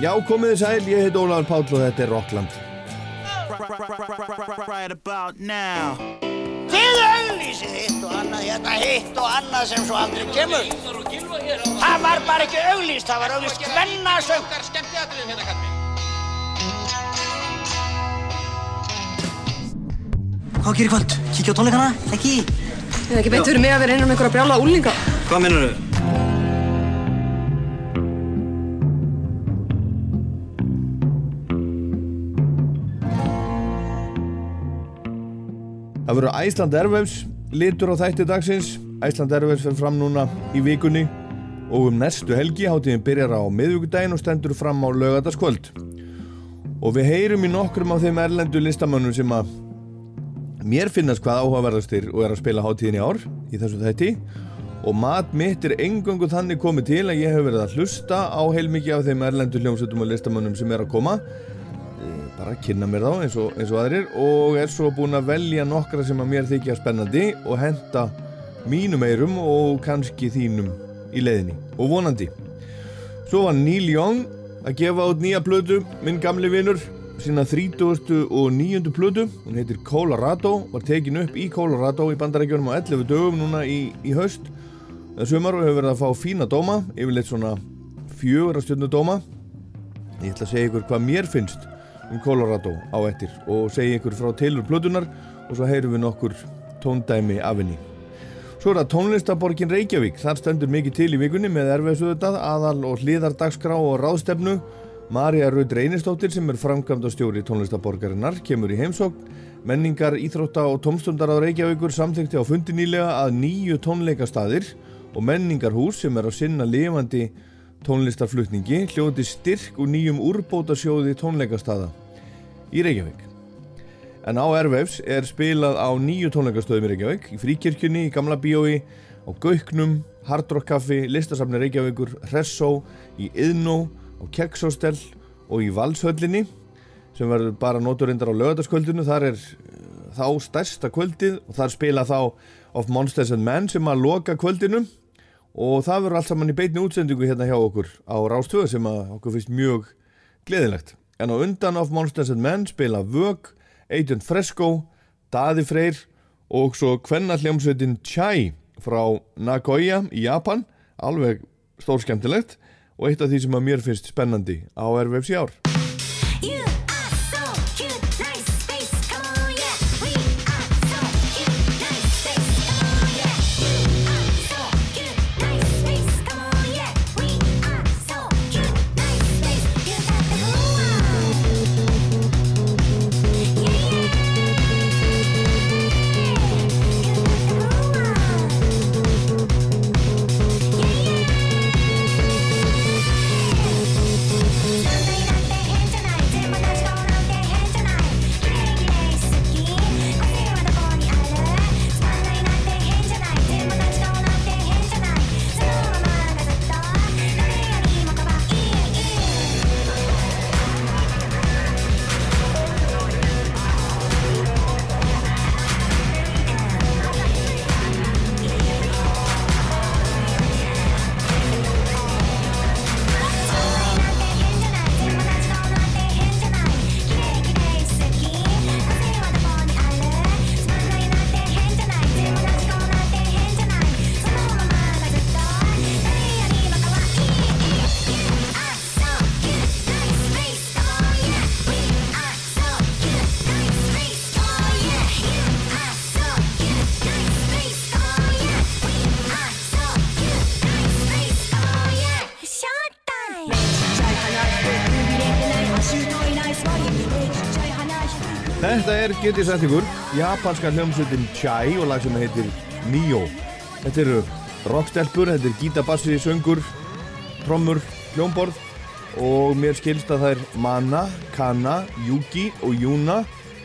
Já, komið þið sæl, ég heit Ólafur Páll og þetta er Rockland. Right about now Þið auglýsið hitt og annað, hérna hitt og annað sem svo aldrei kemur. Það var bara ekki auglýst, það var auglýst hvennasöng. Hvað gerir kvöld? Kíkja á tónleikana? Ekki? Það er ekki beint fyrir mig að vera innan um einhverja brjála úlinga. Hvað minnur þau? Það verður Æsland Airwaves, litur á þætti dagsins. Æsland Airwaves fer fram núna í vikunni og um næstu helgi hátíðin byrjar á miðvíkudaginn og stendur fram á lögataskvöld. Og við heyrum í nokkrum af þeim erlendu listamönnum sem að mér finnast hvað áhugaverðastir og er að spila hátíðin í ár í þessu þætti og mat mitt er engangu þannig komið til að ég hef verið að hlusta á heilmikið af þeim erlendu hljómsveitum og listamönnum sem er að koma bara að kynna mér þá eins og, eins og aðrir og er svo búinn að velja nokkra sem að mér þykja spennandi og henda mínum eirum og kannski þínum í leiðinni og vonandi svo var Neil Young að gefa út nýja plötu minn gamli vinnur sína 30. og 9. plötu hún heitir Colorado var tekin upp í Colorado í bandarækjunum á 11 dögum núna í, í haust það sumar og hefur verið að fá fína dóma yfirleitt svona fjögur að stjórnu dóma ég ætla að segja ykkur hvað mér finnst um Colorado á ettir og segja ykkur frá tilur plötunar og svo heyrum við nokkur tóndæmi af henni. Svo er það tónlistaborgin Reykjavík, þar stendur mikið til í vikunni með erfiðsöðutað, aðal og hliðardagskrá og ráðstefnu. Marja Rauð Reynistóttir sem er framkvæmdastjóri tónlistaborgarinnar kemur í heimsókn. Menningar, íþrótta og tómstundar á Reykjavíkur samþykti á fundi nýlega að nýju tónleikastadir og menningarhús sem er að sinna lifandi tónlistarflutningi hljóti styrk og nýjum úrbótasjóði tónleikastada í Reykjavík. En á Airwaves er spilað á nýju tónleikastöðum í Reykjavík, í Fríkirkjunni, í Gamla Bíói, á Gauknum, Hard Rock Café, Listasafni Reykjavíkur, Hressó, í Yðnó, á Kekshostel og í Valshöllinni sem verður bara noturindar á lögataskvöldinu. Þar er uh, þá stærsta kvöldið og þar spila þá of Monsters and Men sem að loka kvöldinu og það verður allt saman í beitni útsendingu hérna hjá okkur á Rástöðu sem okkur finnst mjög gleðilegt. En á undan of Monsters and Men spila Vög, Agent Fresco, Daði Freyr og svo kvennalljómsveitin Chai frá Nagoya í Japan, alveg stórskemtilegt og eitt af því sem að mér finnst spennandi á í ár. Get ég sagt ykkur, japanska hljómsveitin Chai og lag sem heitir Nio. Þetta eru rockstelpur, þetta er gítabassi, söngur, trommur, hljómborð og mér skilst að það er Mana, Kana, Yuki og Yuna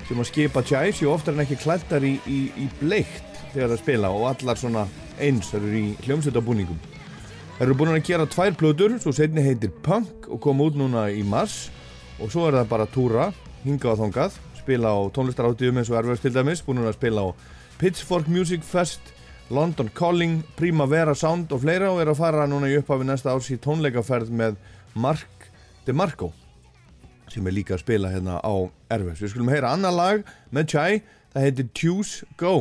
sem að skipa Chai séu oftar en ekki klættar í, í, í bleikt þegar það spila og allar svona eins það eru í hljómsveitabúningum. Það eru búin að gera tvær plötur, svo setni heitir Punk og kom út núna í mars og svo er það bara túra, hingað og þongað, spila á tónlistaráttíðum eins og Erfjörns til dæmis, búin að spila á Pitchfork Music Fest, London Calling, Primavera Sound og fleira og er að fara núna í upphafi næsta árs í tónleikaferð með Mark DeMarco sem er líka að spila hérna á Erfus. Við skulum heyra annar lag með Chai, það heitir Choose Go.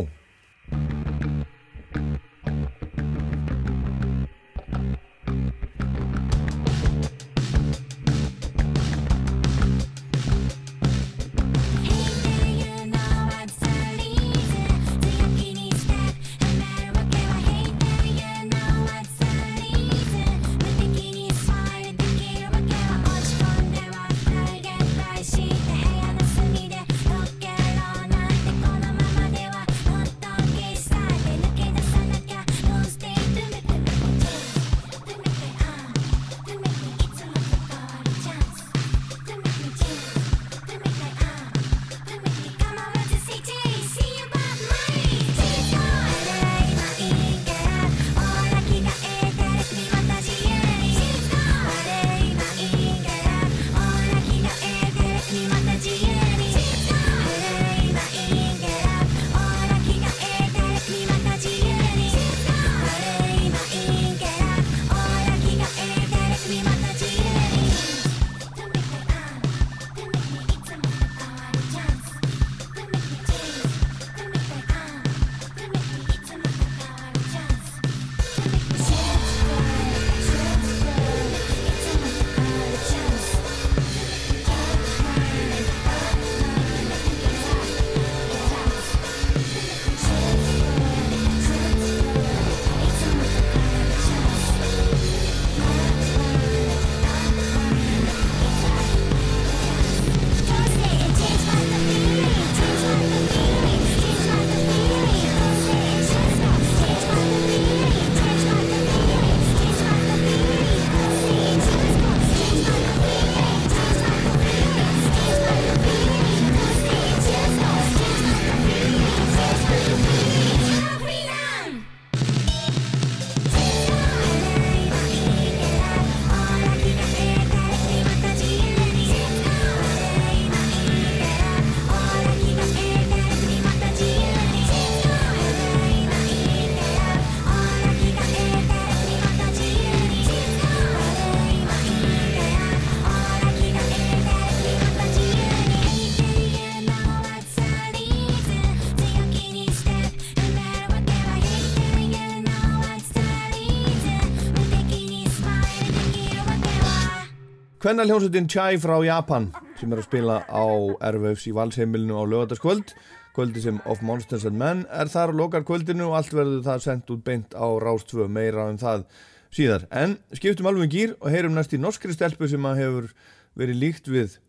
Hvenna hljómsveitin Chai frá Japan sem er að spila á RVFs í valsheimilinu á lögataskvöld kvöldi sem Of Monsters and Men er þar og lokar kvöldinu og allt verður það sendt út beint á Rástvö meira um það síðar. En skiptum alveg um gýr og heyrum næst í norskri stelpu sem að hefur verið líkt við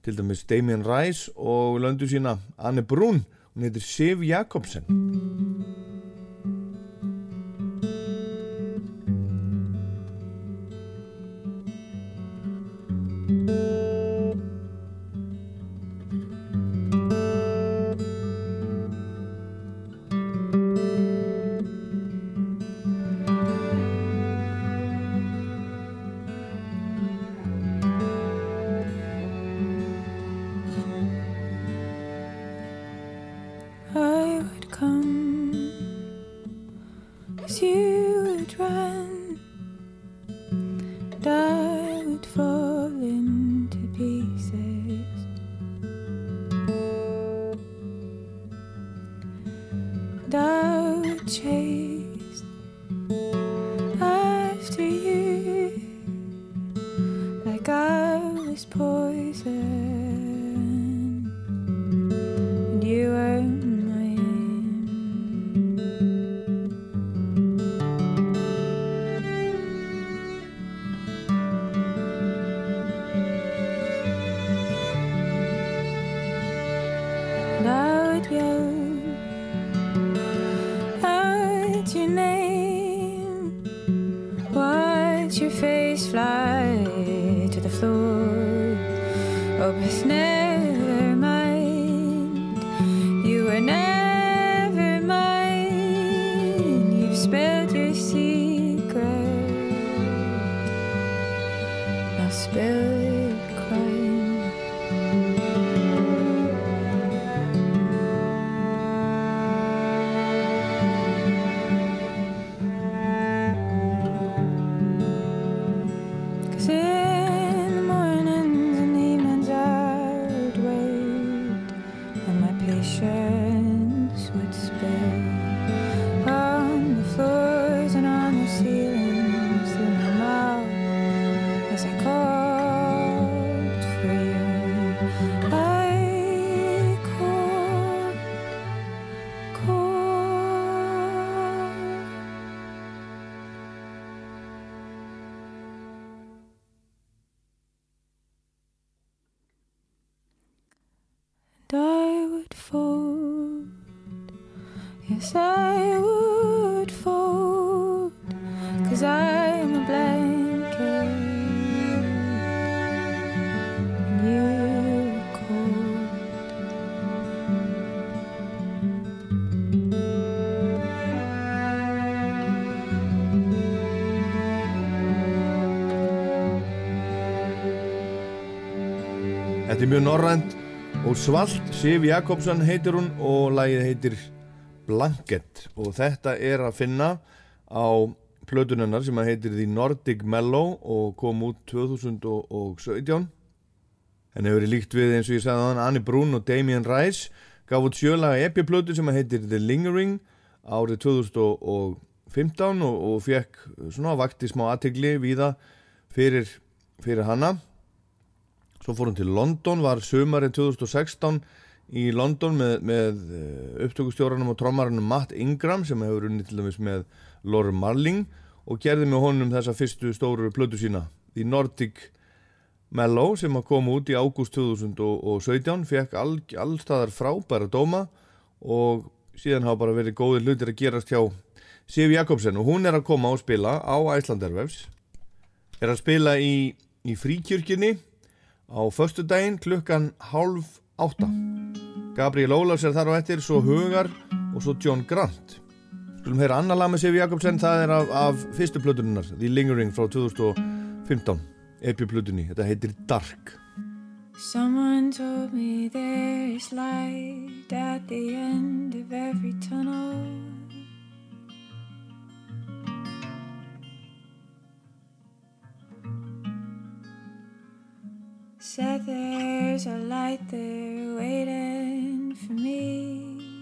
til dæmis Damien Rice og löndu sína Anne Brún hún heitir Siv Jakobsen I mjög norrænt og svalt. Sif Jakobsson heitir hún og lagið heitir Blanket. Og þetta er að finna á plötunennar sem að heitir The Nordic Mellow og kom út 2017 en hefur verið líkt við eins og ég sagði þann Annie Brún og Damien Rice. Gaf út sjölaga epiplötu sem að heitir The Lingering árið 2015 og, og fekk svona vakti smá aðtegli víða fyrir, fyrir hana Svo fór hún til London, var sumarið 2016 í London með, með eh, upptökustjóranum og trommaranum Matt Ingram sem hefur unnið til dæmis með Laura Marling og gerði með honum þessa fyrstu stóru plötu sína The Nordic Mellow sem að koma út í ágúst 2017 fekk all, allstaðar frábæra dóma og síðan hafa bara verið góðir hlutir að gerast hjá Sif Jakobsen og hún er að koma og spila á Æslandervefs er að spila í, í fríkjörkinni á föstudaginn klukkan hálf átta. Gabriel Ólafs er þar á eftir, svo Hugar og svo John Grant. Skulum heyra með Sifi Jakobsen, það er af, af fyrstu plötuninnar, The Lingering frá 2015, epi-plötunni, þetta heitir Dark. Someone told me there's light at the end of every tunnel. Said there's a light there waiting for me.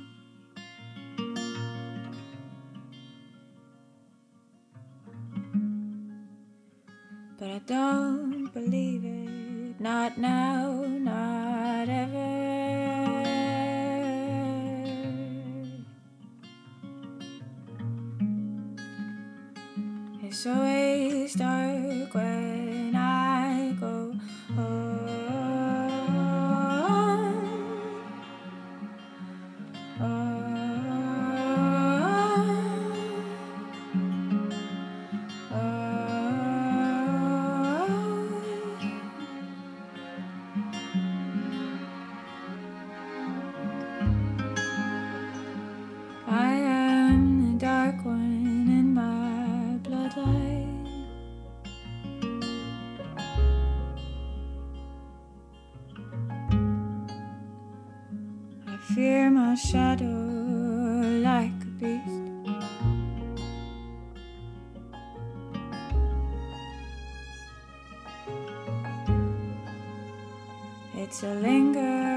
But I don't believe it, not now, not ever. It's always dark when It's a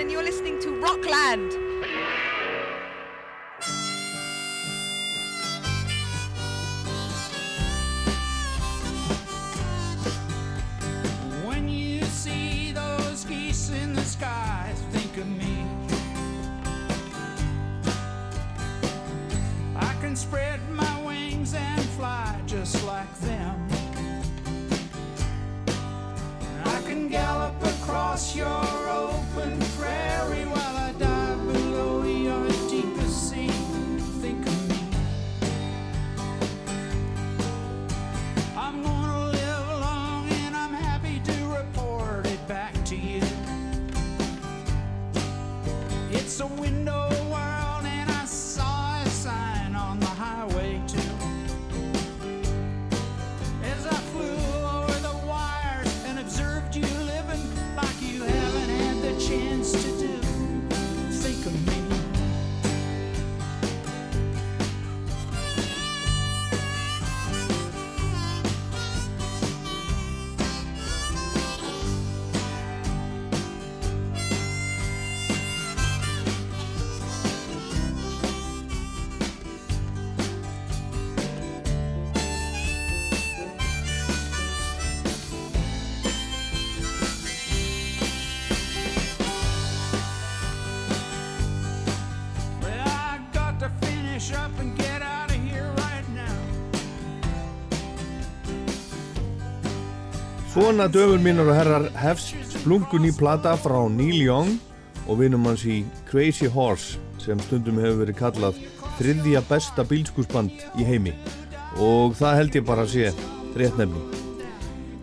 and you're listening to Rockland. Svona döfur mínur og herrar hefst splungun í plata frá Neil Young og vinum hans í Crazy Horse sem stundum hefur verið kallað þriðja besta bílskúsband í heimi og það held ég bara að sé rétt nefni.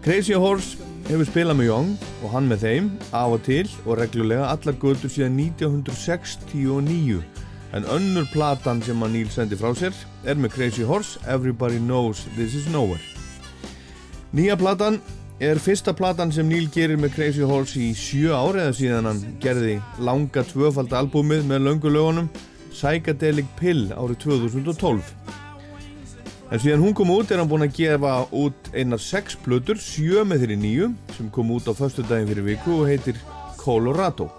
Crazy Horse hefur spilað með Young og hann með þeim af og til og reglulega allar götur síðan 1969 en önnur platan sem að Neil sendi frá sér er með Crazy Horse Everybody Knows This Is Nowhere. Nýja platan er fyrsta platan sem Neil gerir með Crazy Horse í sjö ár eða síðan hann gerði langa tvöfald albúmið með löngulögunum Psychedelic Pill árið 2012. En síðan hún kom út er hann búinn að gefa út einar sex plötur, sjö með þeirri nýju sem kom út á föstu daginn fyrir viku og heitir Colorado.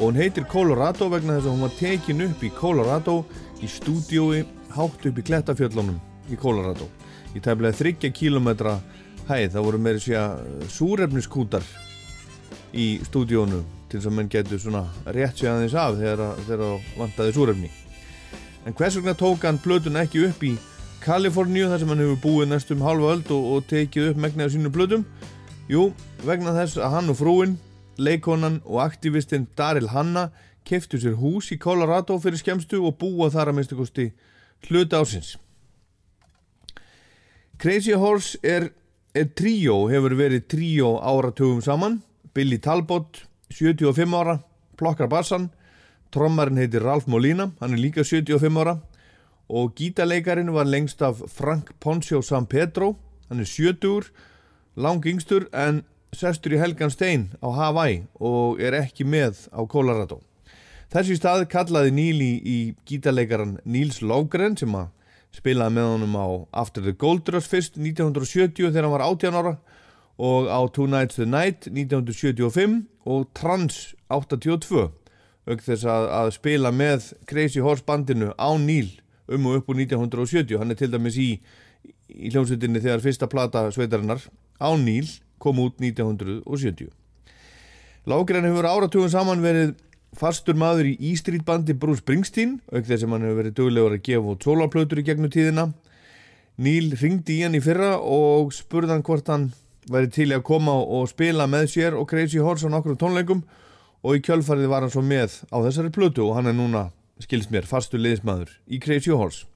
Og hún heitir Colorado vegna þess að hún var tekin upp í Colorado í stúdiói hátt upp í Klettafjöllunum í Colorado. Í tæmlega þryggja kílometra hæð, það voru meiri sé að súrefniskútar í stúdíónu til þess að menn getur svona rétt sig aðeins af þegar, þegar vantaði súrefni. En hvers vegna tók hann plötun ekki upp í Kaliforníu þar sem hann hefur búið næstum halva öld og, og tekið upp megnið af sínu plötum? Jú, vegna þess að hann og frúin, leikonan og aktivistinn Daryl Hanna keftu sér hús í Colorado fyrir skemstu og búa þar að minnstu kosti hluta ásins. Crazy Horse er, er tríó, hefur verið tríó áratugum saman. Billy Talbot, 75 ára, plokkar bassan. Trommarinn heitir Ralph Molina, hann er líka 75 ára. Og gítaleikarin var lengst af Frank Poncio San Pedro, hann er 70, lang yngstur en sestur í Helgan Stein á Hawaii og er ekki með á Colorado. Þessi stað kallaði Neil í, gítaleikaran Niels Lofgren sem að spilaði með honum á After the Gold Rush fyrst 1970 þegar hann var 18 ára og á Two Nights the Night 1975 og Trans 82 auk þess að, að spila með Crazy Horse bandinu á Neil um og upp úr 1970 hann er til dæmis í, í hljómsveitinni þegar fyrsta plata sveitarinnar á Neil kom út 1970 Lágren hefur áratugum saman verið fastur maður í E-Street bandi Bruce Springsteen auk þess sem hann hefur verið duglegur að gefa út sólarplötur í gegnum tíðina Neil ringdi í hann í fyrra og spurði hann hvort hann væri til að koma og spila með sér og Crazy Horse á nokkrum tónleikum og í kjölfarið var hann svo með á þessari plötu og hann er núna, skilst mér, fastur liðsmaður í Crazy Horse.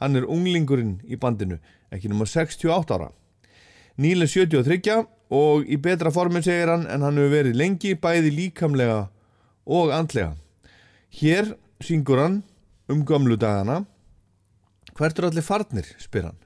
Hann er unglingurinn í bandinu, ekki nummer 68 ára. Neil er 73 og í betra formin segir hann en hann hefur verið lengi bæði líkamlega og andlega. Hér syngur hann um gömlu dagana. Hvert er allir farnir, spyr hann.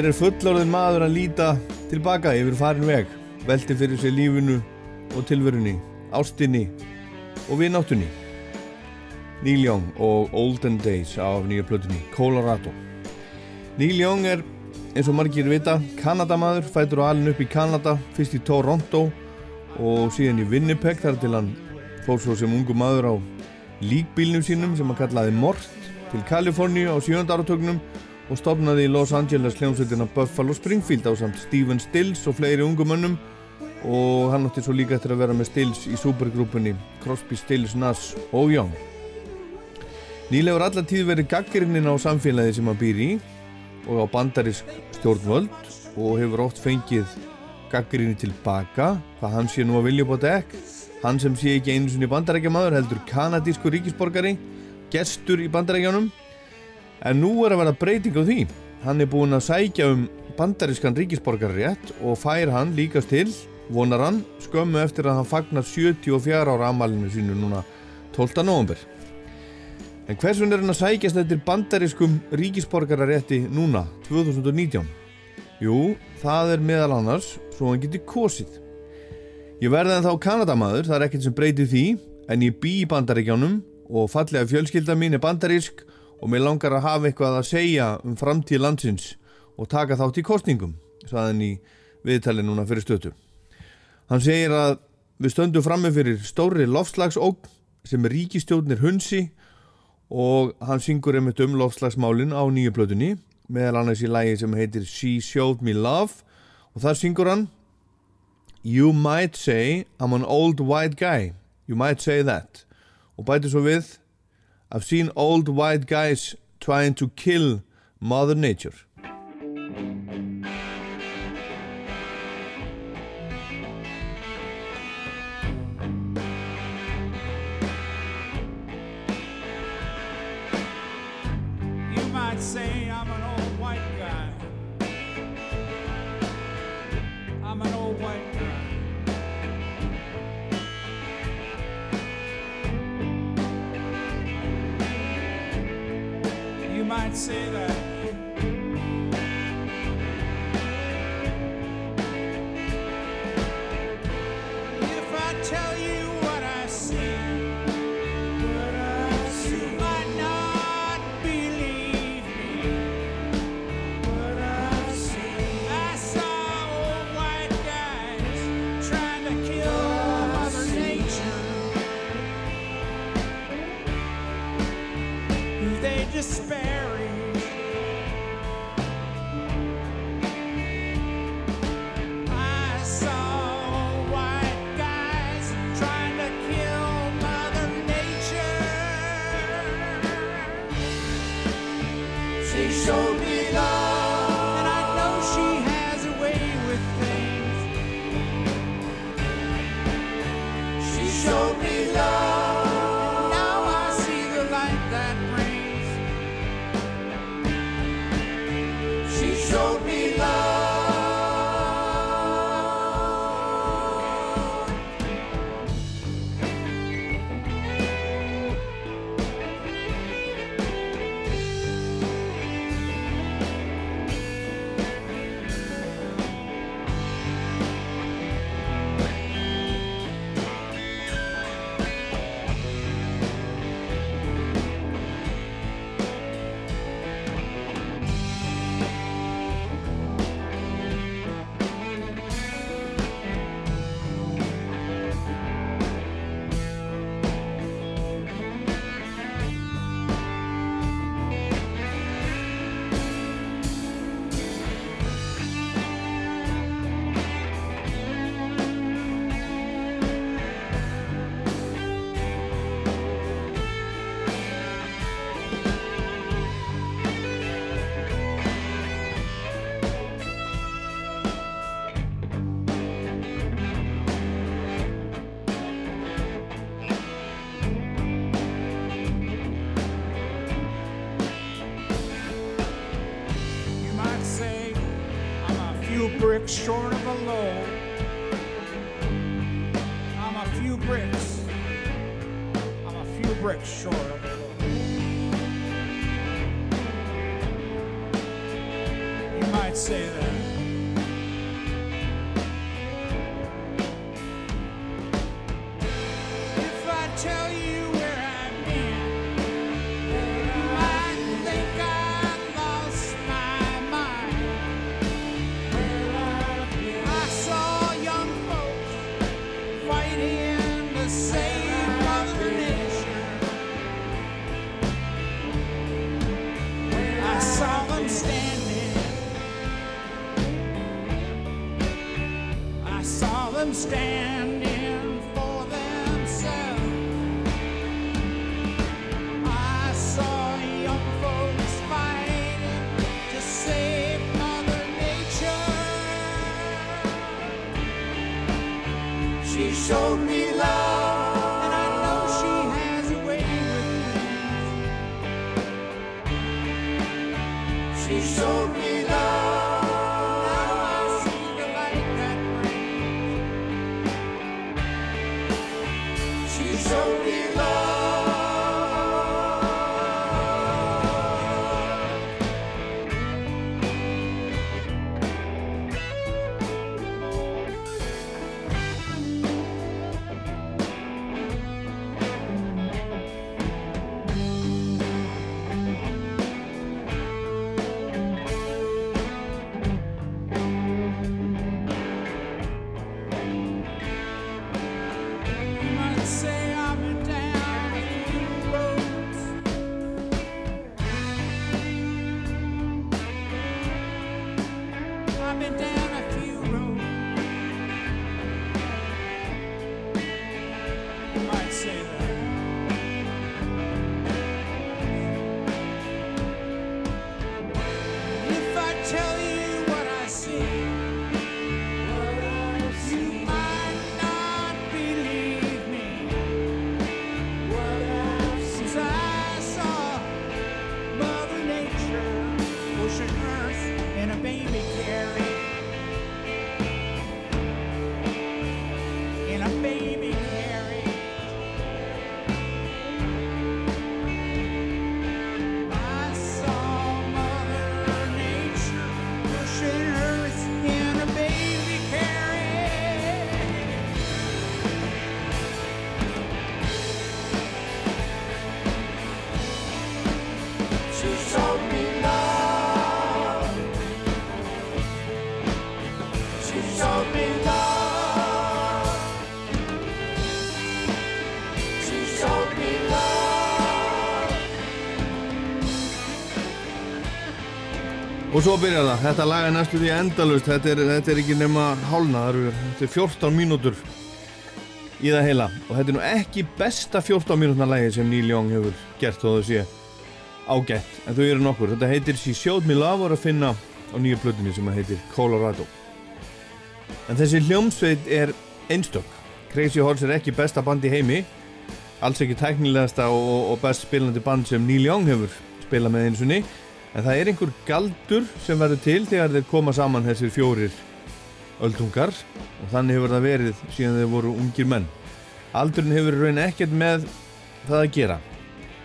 Hér er fullorðin maður að líta tilbaka yfir farin veg, velti fyrir sér lífinu og tilverunni, ástinni og vináttunni. Neil Young og Olden Days af nýja plötunni, Colorado. Neil Young er, eins og margir vita, Kanadamaður, fætur og alin upp í Kanada, fyrst í Toronto og síðan í Winnipeg þar til hann fór svo sem ungu maður á líkbílnum sínum sem hann kallaði Mort til Kaliforníu á sjönda áratögnum og stopnaði í Los Angeles hljómsveitina Buffalo Springfield á samt Steven Stills og fleiri ungum mönnum og hann átti svo líka eftir að vera með Stills í supergrúpunni Crosby, Stills, Nass og Young. Neil hefur allar tíð verið gaggrinnin á samfélagi sem hann býr í og á bandarisk stjórnvöld og hefur oft fengið gaggrinni tilbaka hvað hann sé nú að vilja á dekk. Hann sem sé ekki einu sinni bandarækjamaður heldur kanadísku ríkisborgari gestur í bandarækjanum En nú er að vera breyting á því. Hann er búinn að sækja um bandarískan ríkisborgarrétt og fær hann líkast til, vonar hann, skömmu eftir að hann fagnar 74 ára amalinu sínu núna 12. november. En hvers vegna er hann að sækjast eftir bandarískum ríkisborgarrétti núna, 2019? Jú, það er meðal annars svo hann geti kosið. Ég verði en þá Kanadamaður, það er ekkert sem breytir því, en ég bý í bandaríkjánum og fallega fjölskylda mín er bandarísk og mér langar að hafa eitthvað að segja um framtíð landsins og taka þátt í kostningum, saðan í viðtali núna fyrir stötu. Hann segir að við stöndum frammi fyrir stóri lofslagsógn sem ríkistjórnir hunsi og hann syngur einmitt um lofslagsmálin á nýju plötunni, meðal annars í lægi sem heitir She Showed Me Love og þar syngur hann You might say I'm an old white guy, you might say that og bæti svo við I've seen old white guys trying to kill Mother Nature. Say that. Og svo byrjar það, þetta lag er næstu því endalust, þetta er, þetta er ekki nema hálna, þetta er 14 mínútur í það heila. Og þetta er nú ekki besta 14 mínútna lagi sem Neil Young hefur gert þó það sé ágætt, en þau eru nokkur, þetta heitir She Showed Me Love og er að finna á nýju plötunni sem heitir Colorado. En þessi hljómsveit er einstök, Crazy Horse er ekki besta band í heimi, alls ekki tæknilegasta og, og- og best spilandi band sem Neil Young hefur spilað með einsunni en það er einhver galdur sem verður til þegar þeir koma saman þessir fjórir öldungar og þannig hefur það verið síðan þeir voru ungir menn. Aldurinn hefur raun ekkert með það að gera.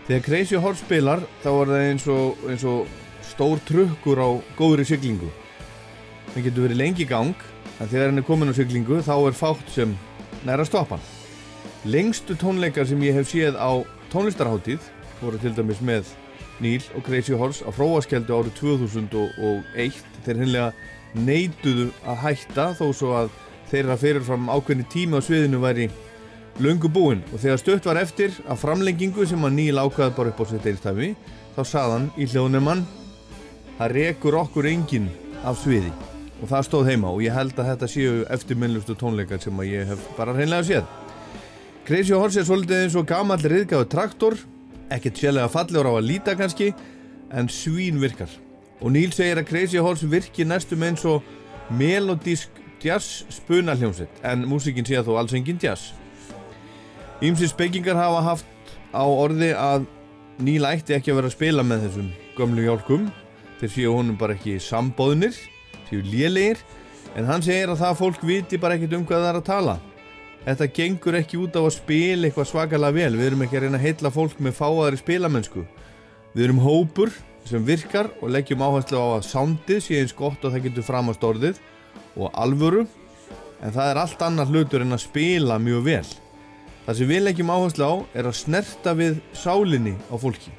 Þegar Crazy Horse spilar þá er það eins og, eins og stór trukkur á góðri siglingu. Það getur verið lengi gang en þegar hann er komin á siglingu þá er fátt sem næra stoppa hann. Lengstu tónleikar sem ég hef séð á tónlistarháttíð voru til dæmis með Neil og Crazy Horse á fróaskeldu árið 2001 þeir hinnlega neituðu að hætta þó svo að þeirra fyrirfram ákveðni tími á sviðinu væri löngu búinn. Og þegar stutt var eftir að framlengingu sem að Neil ákvaði bara upp á sitt einstæmi þá saðan í hljóðnumann það rekur okkur enginn af sviði. Og það stóð heima og ég held að þetta séu eftirminnlustu tónleikar sem að ég hef bara hreinlega séð. Crazy Horse er svolítið eins og gamall riðgáðu traktor ekkert sérlega fallegur á að líta kannski en svín virkar. Og Neil segir að Crazy Horse virki næstum eins og melodísk jazz spunaljómsett en músikinn sé að þó alls engin jazz. Ímsi spekingar hafa haft á orði að Neil ætti ekki að vera að spila með þessum gömlu hjálkum þeir séu honum bara ekki sambóðnir séu lélegir En hann segir að það fólk viti bara ekkert um hvað það er að tala. Þetta gengur ekki út á að spila eitthvað svakalega vel. Við erum ekki að reyna að heilla fólk með fáaðari spilamennsku. Við erum hópur sem virkar og leggjum áherslu á að soundið sé eins gott og það getur fram á stórðið og alvöru. En það er allt annar hlutur en að spila mjög vel. Það sem við leggjum áherslu á er að snerta við sálinni á fólki.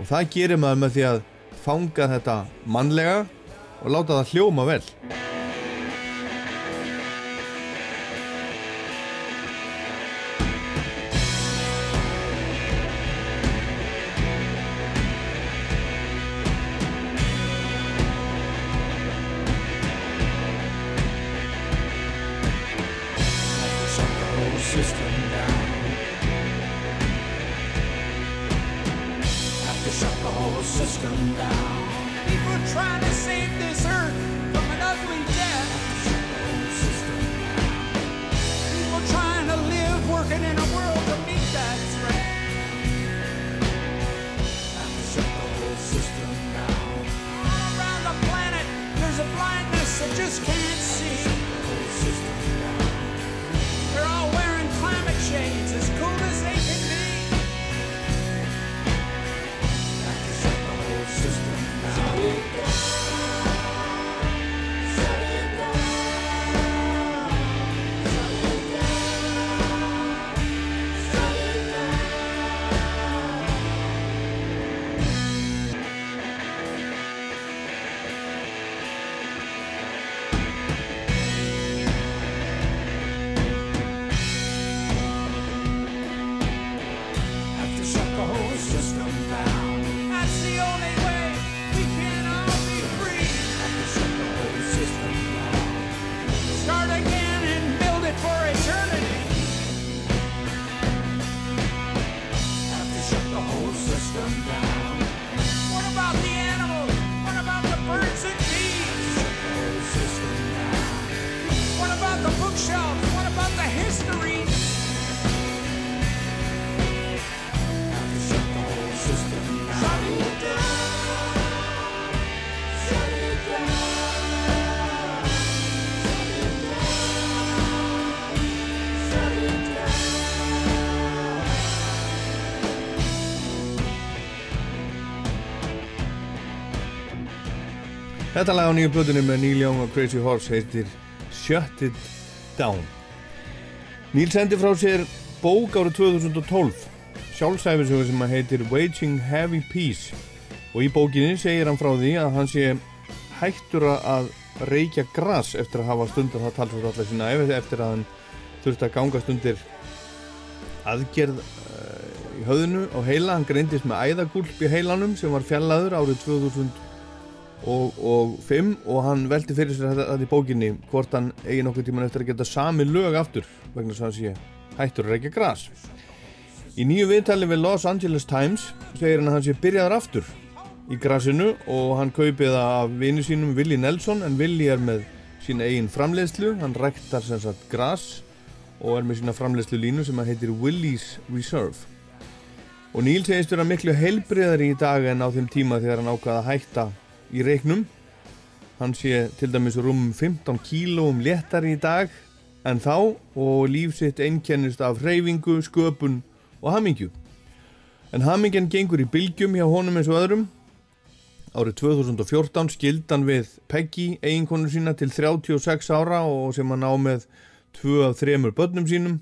Og það gerir maður með því að fanga þetta mannlega og láta það hljóma vel. Bookshelves? What about the history? Have to shut the whole system down. Shut it down. Shut it down. Shut it down. Shut it down. Þetta lag á nýju plötunni með Neil Young og Crazy Horse heitir Shut It Down. Neil sendi frá sér bók árið 2012, sjálfsæfisögu sem heitir Waging Heavy Peace og í bókinni segir hann frá því að hann sé hættur að reykja gras eftir að hafa stundar það talsvægt allar sína eftir að hann þurfti að gangast undir aðgerð uh, í höfðinu og heila, hann greindist með æðagúlp í heilanum sem var fjallaður árið 2000 og, og 5 og hann velti fyrir sér þetta þetta í bókinni hvort hann eigi nokkuð tíman eftir að geta sami lög aftur vegna þess að hann sé hættur að reykja gras. Í nýju viðtali við Los Angeles Times segir hann að hann sé byrjaður aftur í grasinu og hann kaupið það af vini sínum Willi Nelson en Willi er með sín eigin framleiðslu. Hann rektar sem sagt gras og er með sína framleiðslu línu sem að heitir Willie's Reserve. Og Neil segist vera miklu heilbriðari í dag en á þeim tíma þegar hann ákvaða að hætta í reiknum. Hann sé til dæmis rúm 15 kílóum léttari í dag en þá og líf sitt einkennist af hreyfingu, sköpun og hamingju. En hamingjan gengur í bylgjum hjá honum eins og öðrum. Árið 2014 skildan við Peggy, eiginkonu sína til 36 ára og sem hann á með tvö af þremur börnum sínum.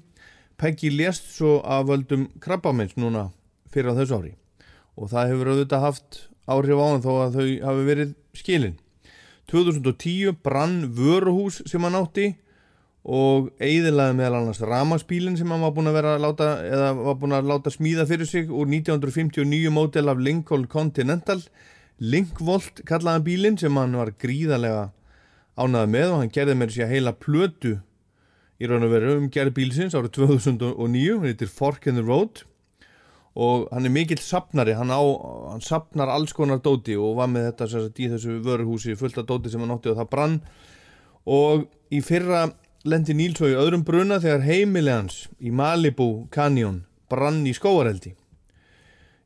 Peggy lést svo af völdum krabbamens núna fyrir á þessu ári. Og það hefur auðvitað haft áhrif á hann þó að þau hafi verið skilin. 2010 brann vöruhús sem hann átti og eigðilaði meðal annars ramaspílin sem hann var búin að vera að láta eða var búin að láta smíða fyrir sig úr 1959 mótel af Lincoln Continental. Linkvolt kallaði hann bílinn sem hann var gríðarlega ánaði með og hann gerði með sér heila plötu í raun og veru um gerð bílsins árið 2009 hann heitir Fork in the Road og hann er mikill sapnari hann, á, hann sapnar alls konar dóti og var með þetta sagt, í þessu vöruhúsi fullt af dóti sem hann átti og það brann og í fyrra lendi Níl svo í öðrum bruna þegar heimili hans í Malibu Canyon brann í skóareldi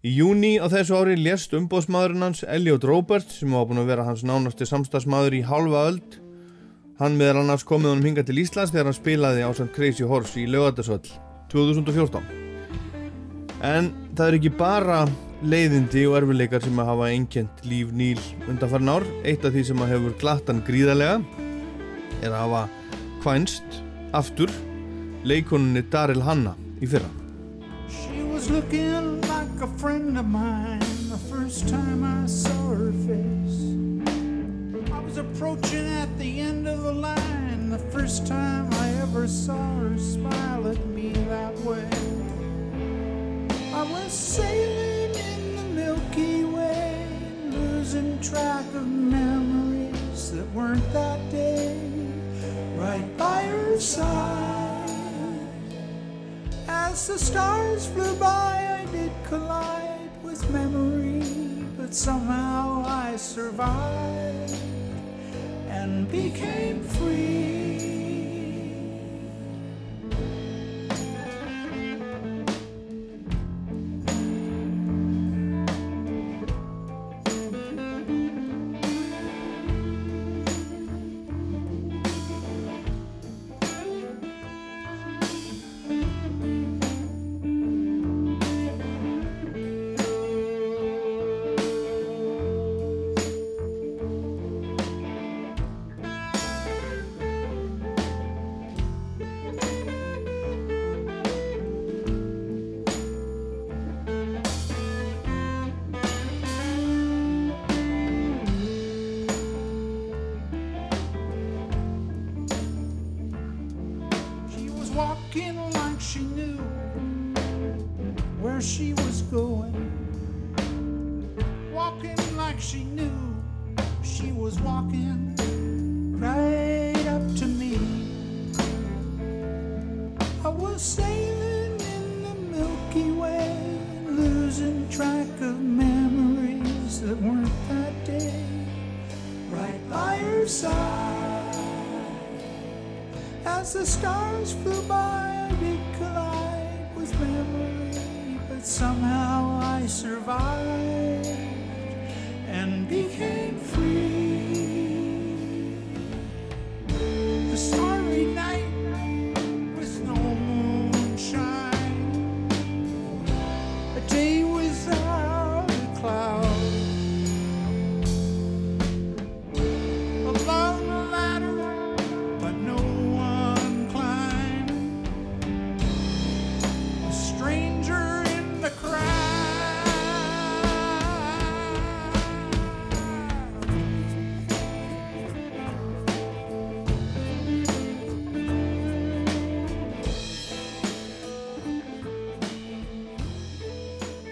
í júni á þessu ári lést umbóðsmaðurinn hans Elliot Roberts sem var búin að vera hans nánasti samstagsmaður í halva öld Hann meðal annars komið honum hingað til Íslands þegar hann spilaði á St. Crazy Horse í Laugardalsvöll 2014. En það er ekki bara leiðindi og erfileikar sem að hafa einkjent líf Níl undanfarn ár. Eitt af því sem að hefur glatt hann gríðarlega er að hafa kvænst aftur leikoninni Daryl Hanna í fyrra. She was looking like a friend of mine the first time I saw her face. I was approaching at the end of the line the first time I ever saw her smile at me that way. I was sailing in the Milky Way, losing track of memories that weren't that day, right by her side. As the stars flew by, I did collide with memory, but somehow I survived and became free.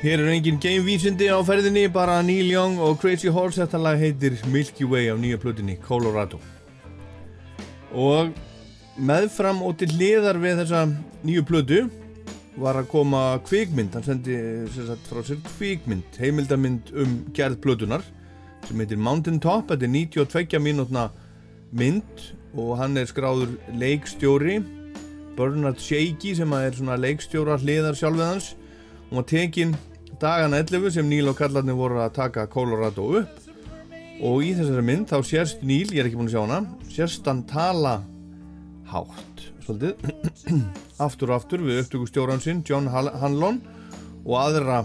Hér er engin gamevísindi á ferðinni, bara Neil Young og Crazy Horse. Þetta lag heitir Milky Way á nýja plötunni, Colorado. Og meðfram og til hliðar við þessa nýju plötu var að koma kvikmynd. Hann sendi sagt, frá sér kvikmynd, heimildamynd um gerð plötunar sem heitir Mountain Top. Þetta er 92 mínútna mynd og hann er skráður leikstjóri Bernard Shaky sem er svona leikstjóra hliðar sjálfið hans hún var tekin dagana 11 sem Níl og kallarnir voru að taka Colorado upp. Og í þessari mynd þá sérst Níl, ég er ekki búin að sjá hana sérst hann tala hátt svolítið aftur og aftur við upptöku stjóran sinn John Hanlon og aðra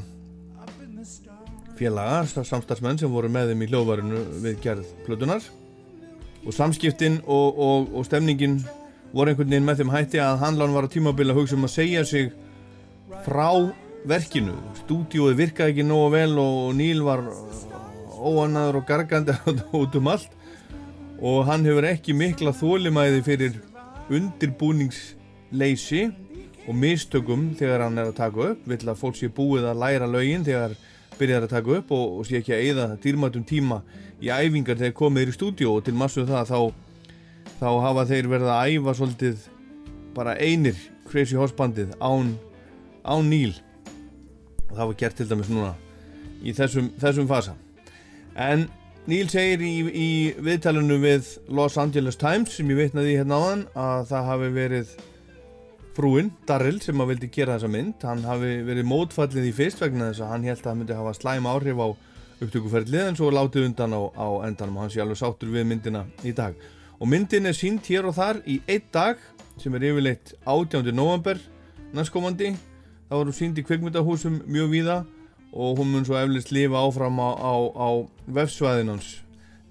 félaga, samstarfsmenn sem voru með þeim í hljóðvarinu við gerð plötunar og samskiptin og, og, og stemningin voru einhvern veginn með þeim hætti að Hanlon var á tímabili að hugsa um að segja sig frá verkinu. Stúdíóið virkaði ekki nógu vel og Níl var óannaður og gargandi út um allt. Og hann hefur ekki mikla þólimæði fyrir undirbúningsleysi og mistökum þegar hann er að taka upp. Vill að fólk sé búið að læra lögin þegar byrjar að taka upp og, og sé ekki að eyða dýrmætum tíma í æfingar þegar komið er í stúdíó. Og til massu það þá, þá hafa þeir verið að æfa svolítið bara einir Crazy Horse bandið án, án Níl og það var gert til dæmis núna í þessum, þessum fasa. En Níl segir í, í viðtalinu við Los Angeles Times sem ég vitnaði í hérna áðan að það hafi verið frúinn, Darryl, sem að vildi gera þessa mynd. Hann hafi verið mótfallið í fyrst vegna þess að hann held að það myndi hafa slæm áhrif á upptökuferðlið en svo látið undan á, á endanum. Og hann sé alveg sáttur við myndina í dag. Og myndin er sínt hér og þar í einn dag sem er yfirleitt 18. november næstkomandi er hún sínt í kvikmyndahúsum mjög víða og hún mun svo eflust lifa áfram á, á, á vefsvæðinans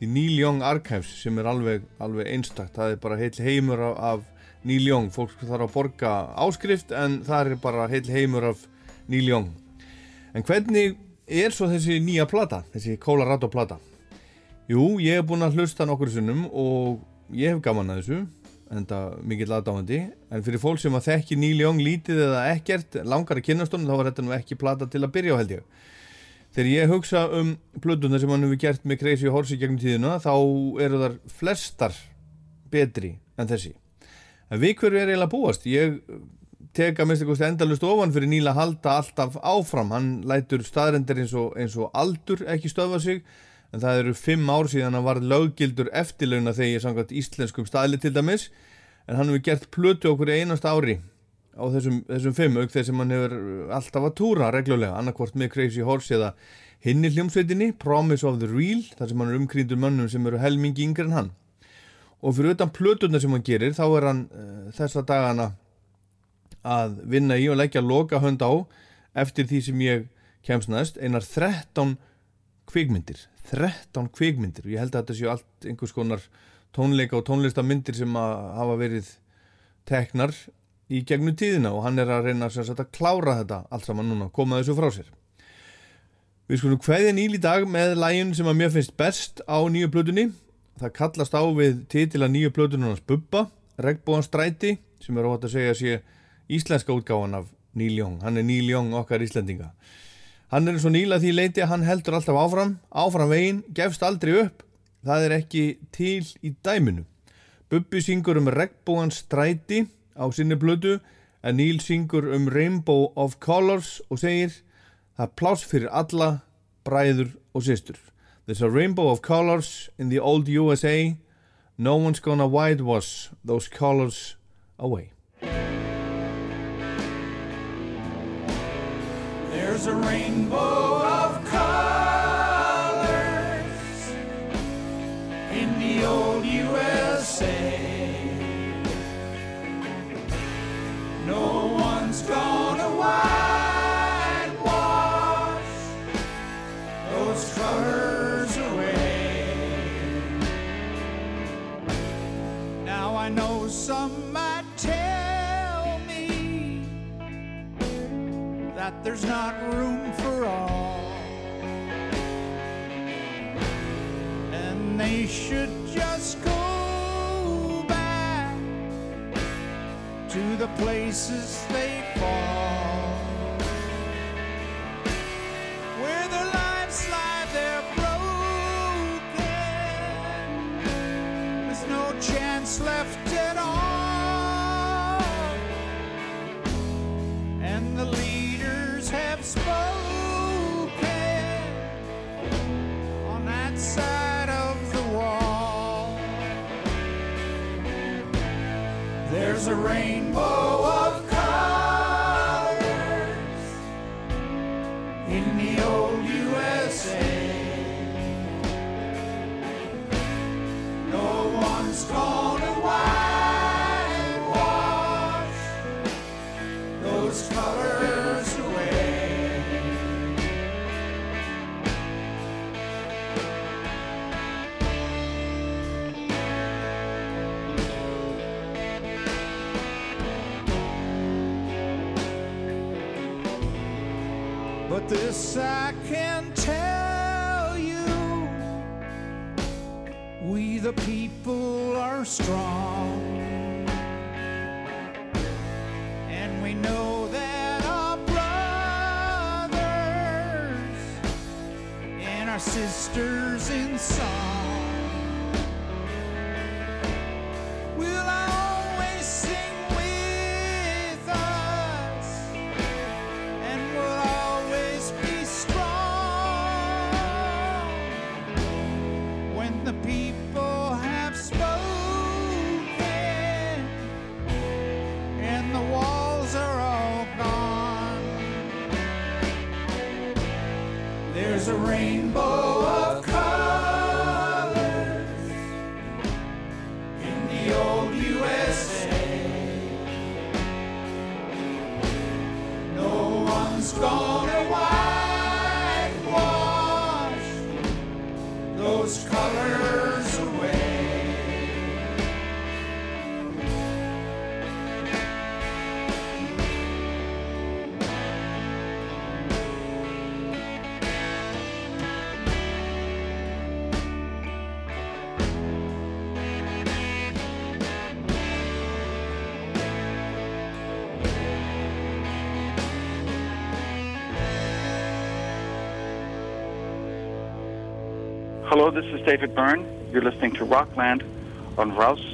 í Neil Young Archives sem er alveg, alveg einstakt. Það er bara heil heimur af, af Neil Young. Fólk þarf að borga áskrift en það er bara heil heimur af Neil Young. En hvernig er svo þessi nýja plata þessi Colorado plata? Jú, ég hef búin að hlusta nokkur sinnum og ég hef gaman að þessu en það mikill aðdáðandi en fyrir fólk sem að þekki Neil Young lítið eða ekkert langar að kynast honum þá var þetta nú ekki plata til að byrja á held ég Þegar ég hugsa um plötuna sem hann hefur gert með Crazy Horse í gegnum tíðina þá eru þar flestar betri en þessi. En við hverju er eiginlega búast? Ég teka mest eitthvað endalust ofan fyrir Níla að halda alltaf áfram. Hann lætur staðrendir eins og, eins og aldur ekki stöðva sig en það eru fimm ár síðan hann var löggildur eftirlauna þegar ég sangat íslenskum staðli til dæmis. En hann hefur gert plötu okkur í einast ári á þessum, þessum fimm auk þegar sem hann hefur alltaf að túra reglulega annarkvort með Crazy Horse eða hinni hljómsveitinni Promise of the Real þar sem hann er umkrýndur mönnum sem eru helmingi yngre en hann. Og fyrir utan plöturna sem hann gerir þá er hann uh, þessa dagana að vinna í og leggja loka hönd á eftir því sem ég kemst næst einar 13 kvikmyndir 13 kvikmyndir. Og ég held að þetta séu allt einhvers konar tónleika og tónlistamyndir sem að hafa verið teknar í gegnum tíðina og hann er að reyna sagt, að klára þetta allt saman núna, koma þessu frá sér. Við skulum hverja nýl í dag með lægin sem að mér finnst best á nýju plötunni. Það kallast á við titila nýju plötunarnas Bubba, Regbóðan Stræti sem er óvægt að segja að sé íslenska útgáfan af Neil Young hann er Neil Young okkar íslendinga hann er eins og Neil að því leiti að hann heldur alltaf áfram áfram veginn, gefst aldrei upp. Það er ekki til í dæminu. Bubbi syngur um Regbóðan Stræti á sinni blödu en Neil syngur um Rainbow of Colors og segir það pláss fyrir alla bræður og systur. There's a rainbow of colors in the old USA No one's gonna whitewash those colors away There's a rainbow of colors in the old USA. No one's gonna whitewash those colors away. Now I know some might tell there's not room for all. And they should just go back to the places they fall. There's this I can tell you we the people are strong. And we know that our brothers and our sisters in song This is David Byrne. You're listening to Rockland on Rouse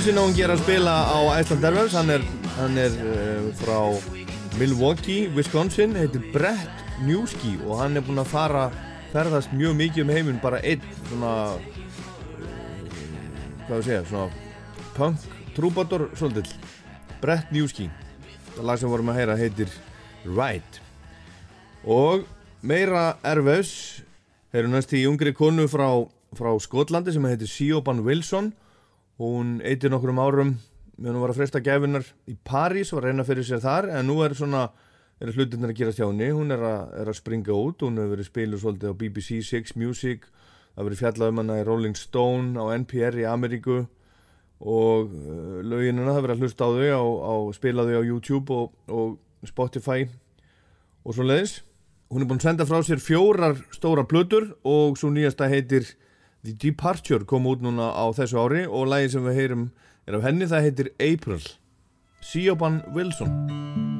Þessi náungi er að spila á Iceland Airwaves, hann er, hann er uh, frá Milwaukee, Wisconsin, heitir Brett Newski og hann er búinn að fara, ferðast mjög mikið um heiminn, bara einn svona, uh, hvað við segja, svona punk trúbátor svolítill, Brett Newski. Það lag sem vorum að heyra heitir Ride. Og meira Airwaves, heyrum næst í ungri konu frá, frá Skotlandi sem heitir Siobhan Wilson Hún eitir nokkrum árum meðan hún var að fresta gæfinar í París var að reyna fyrir sér þar en nú er svona er hlutirnir að gera hjá henni. Hún er að, er að springa út hún hefur verið spiluð svolítið á BBC Six Music það hefur verið fjallað um hana í Rolling Stone á NPR í Ameríku og uh, löginina það hefur verið að hlusta á þau á, á spila þau á YouTube og, og Spotify og svo leiðis hún er búin að senda frá sér fjórar stóra plötur og svo nýjasta heitir The Departure kom út núna á þessu ári og lagi sem við heyrum er af henni það heitir April. Siobhan Wilson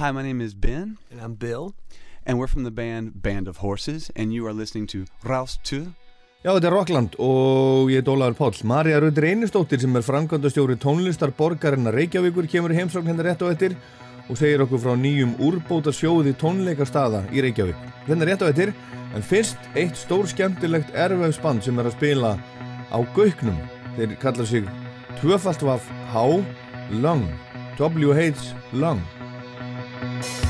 Hi, my name is Ben. And I'm Bill. And we're from the band Band of Horses, and you are listening to Raus 2. Já, þetta er Rockland og ég er Ólaður Páll. Marja Rauður Einarsdóttir sem er framkvæmdastjóri tónlistar borgarinnar Reykjavíkur kemur í heimsókn hérna rétt á eftir og segir okkur frá nýjum úrbóta sjóði tónleikastaða í Reykjavík. Hérna rétt á eftir, en fyrst eitt stór skemmtilegt erfæfsband sem er að spila á Gauknum. Þeir kallar sig Tvöfalt Vaf H. Lung. W.H. Lung. Thank you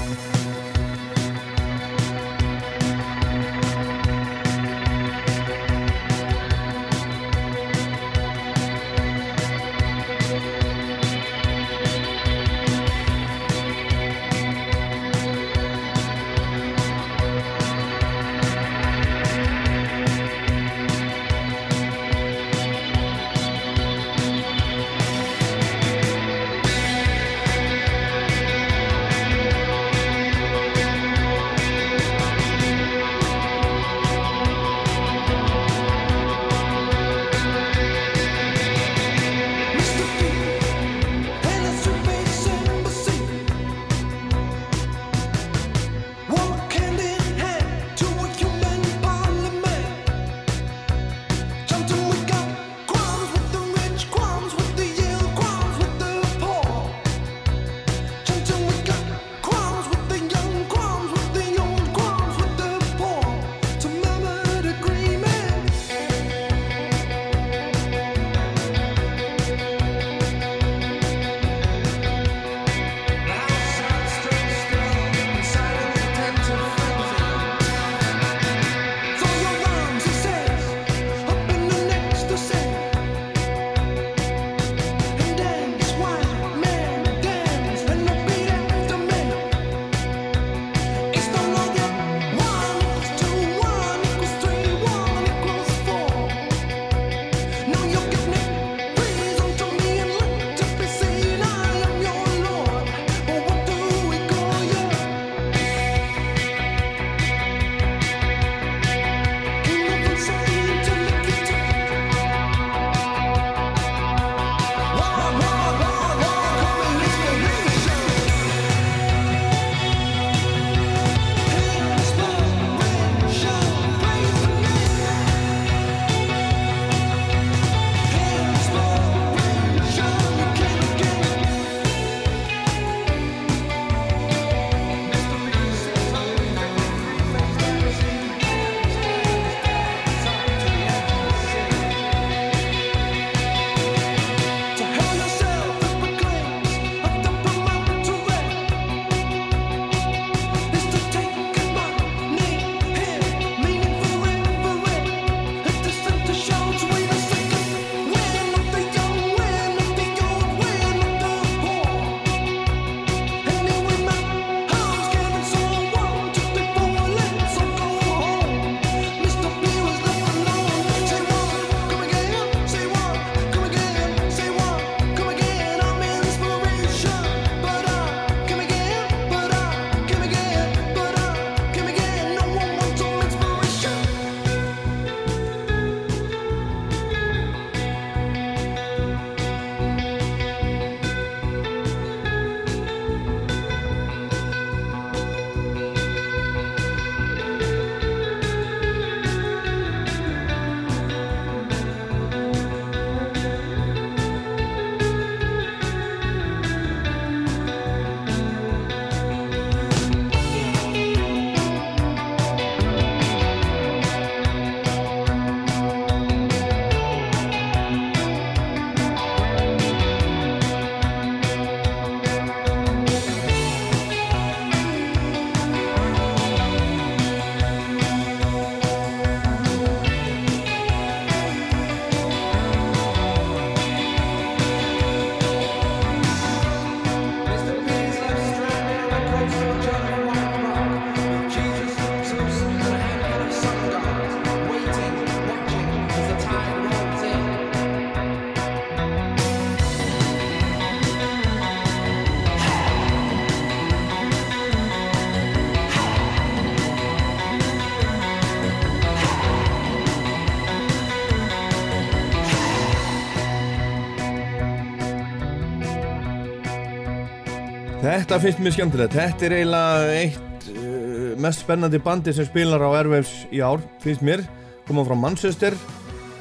Þetta finnst mér skemmtilegt. Þetta er eiginlega eitt uh, mest spennandi bandi sem spilar á Airwaves í ár, finnst mér. Koma frá Manchester,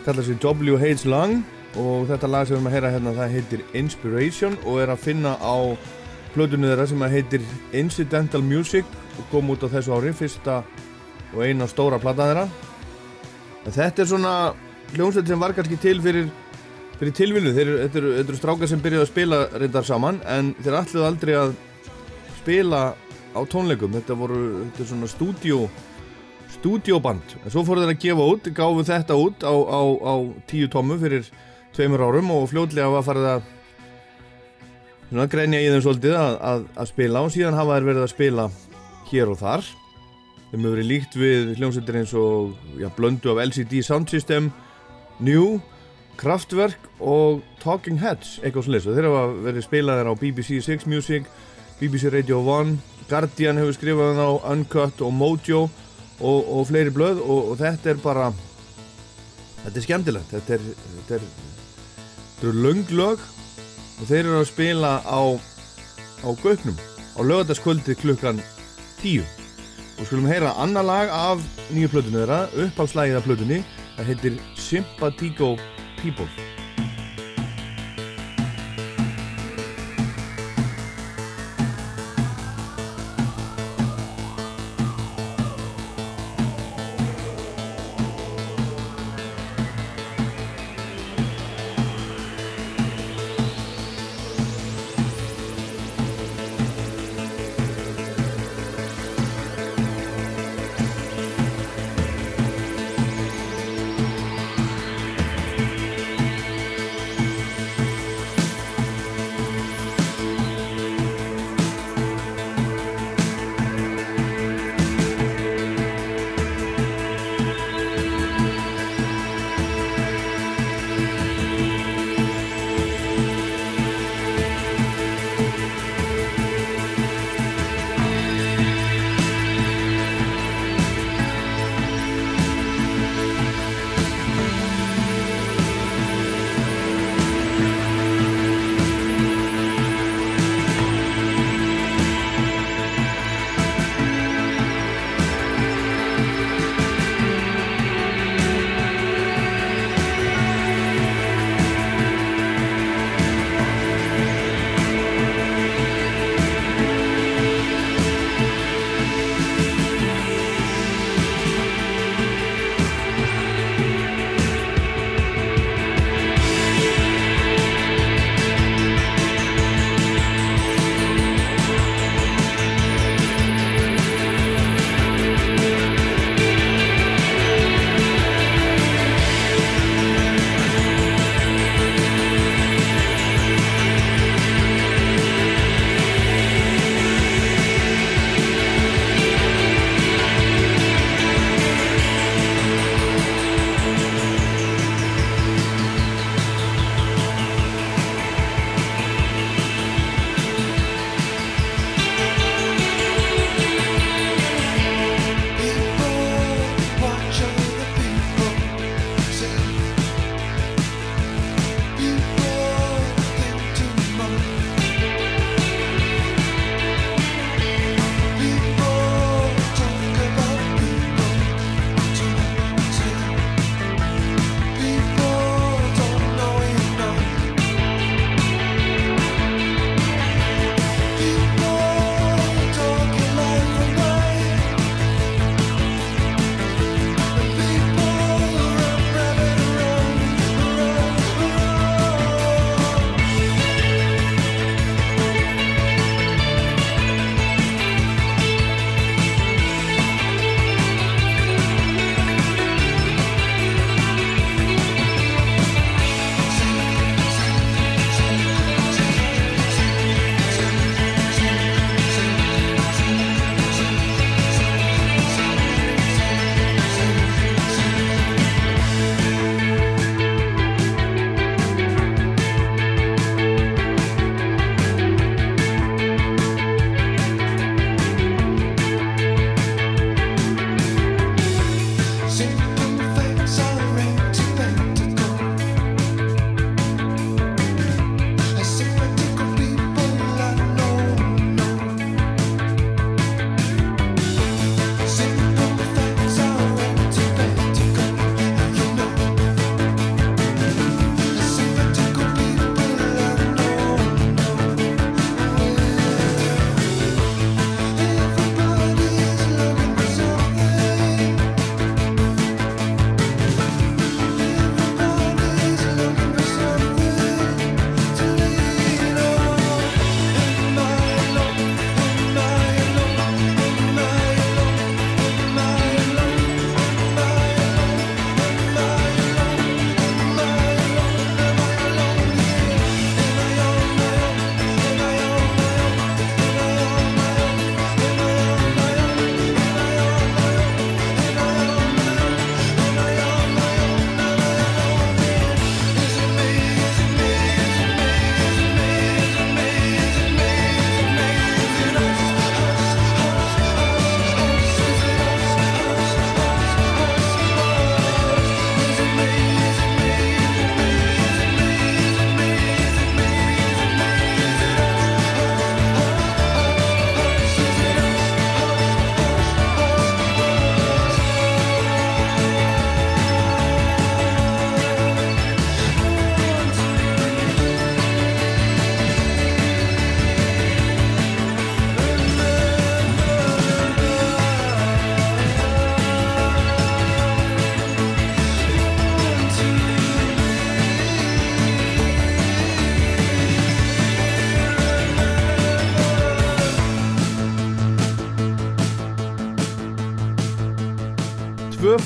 kallar sig W.H. Lang og þetta lag sem við erum að heyra hérna það heitir Inspiration og er að finna á plötunni þeirra sem heitir Incidental Music og kom út á þessu ári, fyrsta og eina stóra plata þeirra. Þetta er svona hljómsveit sem var kannski til fyrir fyrir eru- þetta eru, strákar sem byrjuðu að spila reyndar saman en þeir ætluðu aldrei að spila á tónleikum. Þetta voru, þetta svona stúdíó stúdíóband. En svo fóru þeir að gefa út, gáfu þetta út á, á, á tíu tómu fyrir tveimur árum og fljótlega var farið að svona greinja í þeim svolítið að, að, að spila og síðan hafa þeir verið að spila hér og þar. Þeim hefur verið líkt við hljómsveitir eins og já, blöndu af LCD Sound System New Kraftwerk og Talking Heads eitthvað sliðs og þeir hafa verið spilaðir á BBC 6 Music, BBC Radio 1 Guardian hefur skrifað hann á Uncut og Mojo og, og fleiri blöð og, og þetta er bara þetta er skemmtilegt þetta er, þetta er, þetta er löng lög og þeir eru að spila á á Gauknum á lögataskvöldi klukkan 10 og skulum heyra annar lag af nýju plötunni þeirra uppáhaldslægið af plötunni það heitir Sympatico People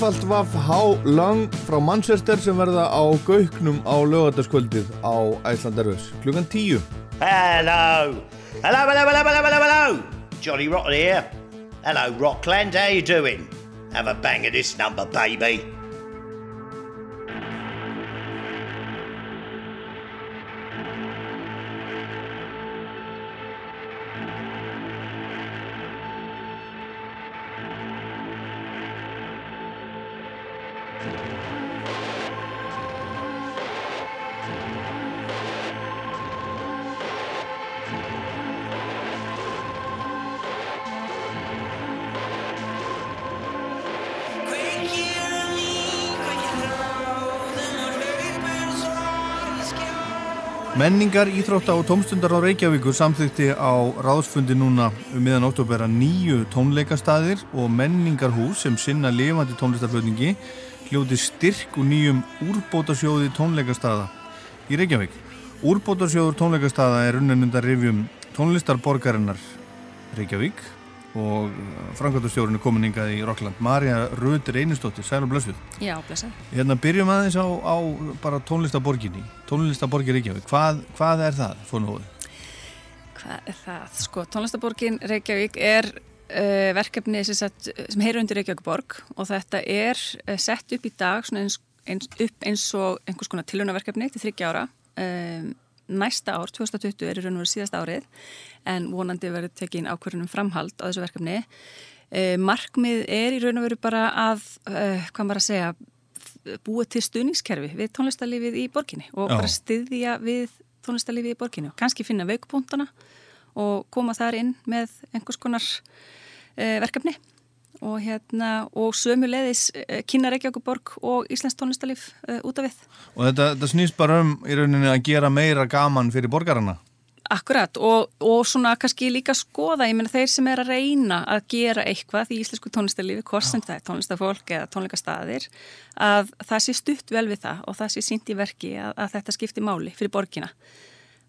tvöfalt vaff há lang frá Manchester sem verða á gauknum á lögataskvöldið á Æslandarvöss klukkan 10 Hello. Hello, hello, hello, hello, hello, hello. Johnny Rotten here. Hello, Rockland. How you doing? Have a bang of this number, baby. Menningar, íþrótta og tómstundar á Reykjavíkur samþykti á ráðsfundi núna um miðan oktober að nýju tónleikastaðir og menningarhús sem sinna lifandi tónlistarflutningi hljóti styrk úr nýjum úrbótasjóði tónleikastaða í Reykjavík. Úrbótasjóður tónleikastaða er unnenundar rifjum tónlistarborgarinnar Reykjavík og framkvæmtastjórun er komin hingað í Rockland. Marja Röður Einarsdóttir, sæl og blössuð. Já, blessa. Hérna byrjum aðeins á, á bara tónlistaborginni, tónlistaborgir Reykjavík. Hvað, hvað er það, fórnúið? Hvað er það? Sko, tónlistaborgin Reykjavík er uh, verkefni sem, sem heyru undir Reykjavíkborg og þetta er uh, sett upp í dag eins, eins, upp eins og einhvers konar tilhjónaverkefni til þryggja ára. Um, næsta ár, 2020, er í raun og veru síðasta árið en vonandi verður tekin ákvörðunum framhald á þessu verkefni. Uh, markmið er í raun og veru bara að, uh, hvað maður að segja, búa til stuðningskerfi við tónlistarlífið í borginni og Já. bara styðja við tónlistarlífið í borginni og kannski finna veikupunktana og koma þar inn með einhvers konar uh, verkefni og hérna og sömuleiðis uh, kynna Reykjavíkuborg og Íslands tónlistarlíf út af við. Og þetta, þetta snýst bara um í rauninni að gera meira gaman fyrir borgarana. Akkurat og, og svona kannski líka skoða, ég meina þeir sem er að reyna að gera eitthvað í íslensku tónlistarlífi, hvort sem það er tónlistarfólk eða tónleikastaðir, að það sé stutt vel við það og það sé sínt í verki að, að þetta skipti máli fyrir borgina.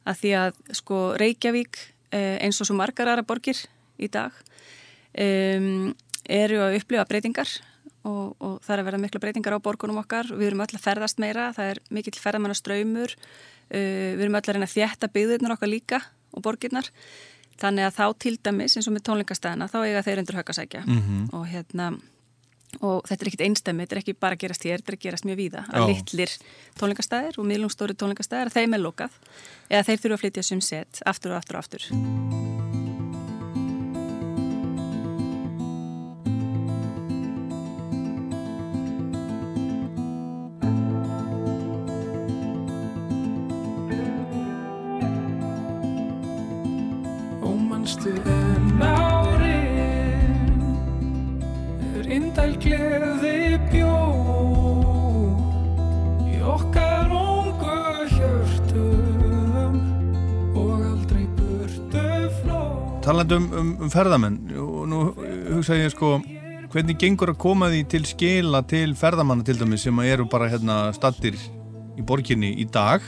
Að því að sko Reykjavík eh, eins og svo margar aðra borgir í dag um, eru að upplifa breytingar og, og það er að verða mikla breytingar á borgunum okkar við erum öll að ferðast meira, það er mikill ferðamanna ströymur uh, við erum öll að reyna að þjætta byggðirnar okkar líka og borgirnar. Þannig að þá til dæmis eins og með tónleikastæðina þá eiga þeir undir höggasækja Mhm. og hérna og þetta er ekkit einstæmi, þetta er ekki bara að gerast hér þetta er að gerast mjög víða, að litlir tónleikastæðir og miðlungstóri tónleikastæðir að þeim er lokað. Eða þeir þurfa að flytja sum set aftur og aftur og aftur Talandi um, um, um ferðamenn og nú hugsa ég sko hvernig gengur að koma því til skila til ferðamanna til dæmis sem eru bara hérna stattir í borginni í dag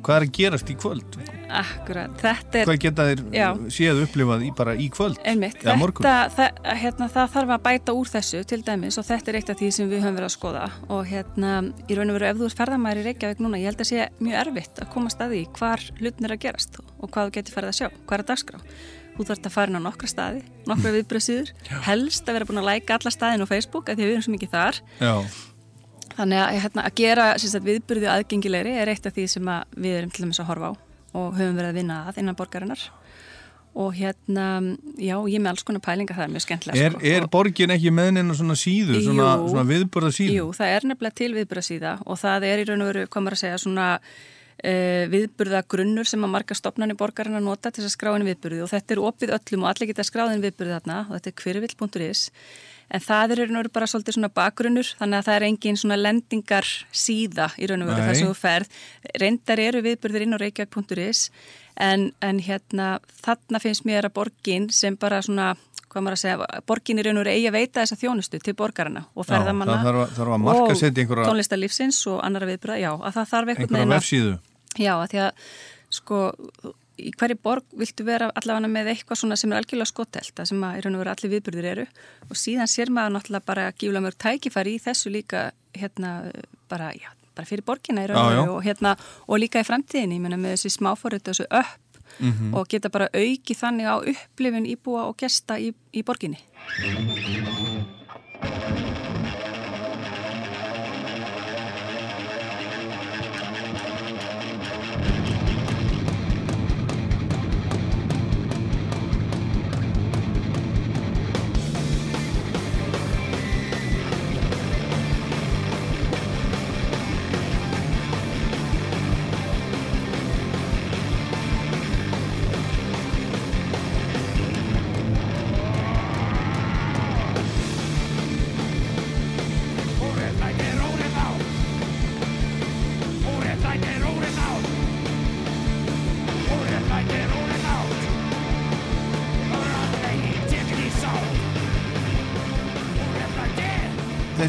hvað er að gerast í kvöld? Akkurat, þetta er Hvað geta þeir Já. séð upplifað í bara í kvöld? Einmitt, þetta, það, hérna, það þarf að bæta úr þessu til dæmis og þetta er eitt af því sem við höfum verið að skoða og hérna, í raun og veru ef þú ert ferðamæri í Reykjavík núna, ég held að sé mjög erfitt að komast að því hvar hlutin er að gerast og hvað þú getur farið að sjá, hvað er að dagskrá þú þarfst að fara inn á nokkra staði, nokkra viðbröðsíður helst að vera búin að læka alla staðin á Facebook af því að við erum svo mikið þar. Já, Þannig að, hérna, að gera sagt, viðburði aðgengilegri er eitt af því sem við erum til dæmis að horfa á og höfum verið að vinna að innan borgarinnar. Og hérna, já, ég með alls konar pælinga það er mjög skemmtilega er, er borgin ekki með neina svona síðu, svona, svona viðbörða síðu? Jú, það er nefnilega til viðburðasíða og það er í raun og veru, maður að segja, svona uh, viðburða grunnur sem að marga stopnarnir borgarinn að nota til þess að skrá inn viðburði. Og þetta er opið öllum og allir geta skráðin viðburði þarna. Og þetta er hverjuvill.is en það er og veru bara svolítið svona bakgrunnur þannig að það er engin svona lendingar síða í raun og veru þess að þú ferð. Reyndar eru viðburðir inn á reykjavík.is en, en hérna þarna finnst mér að borgin sem bara svona hvað maður að segja, borgin í raun og veru eigi að veita þessa þjónustu til borgarana og ferðamanna einhverja- tónlistarlífsins og annara viðbröða, já, að það þarf einhvern veginn að-? Já, að því að sko í hverju borg viltu vera allavega með eitthvað svona sem er algjörlega skotelt, það sem að í raun og veru allir viðburðir eru og síðan sér maður náttúrulega bara gífulega mörg tækifæri í þessu líka hérna bara, já, bara fyrir borgina í raun og veru og hérna og líka í framtíðinni, ég meina með þessi smáforrið þessu upp Mhm. og geta bara auki þannig á upplifin íbúa og gesta í, í borginni.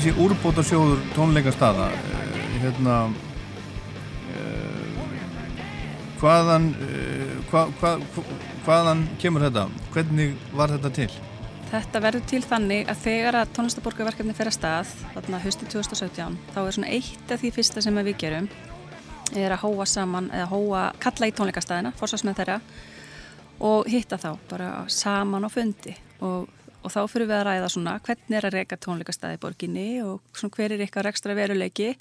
Þessi úrbóta sjóður tónleikastaða eh, hérna eh, hvaðan eh, hva, hva, hva, hvaðan kemur þetta? Hvernig var þetta til? Þetta verður til þannig að þegar að tónlistaborgarverkefni fer að stað, þarna hausti 2017, þá er svona eitt af því fyrsta sem við gerum er að hóa saman, eða hóa, kalla í tónleikastæðina, fórsvarsmenn þeirra og hitta þá bara saman á fundi og, og þá fyrir við að ræða svona hvernig er að reyka tónleikastæði borginni og svona hver er ykkar ekstra veruleiki,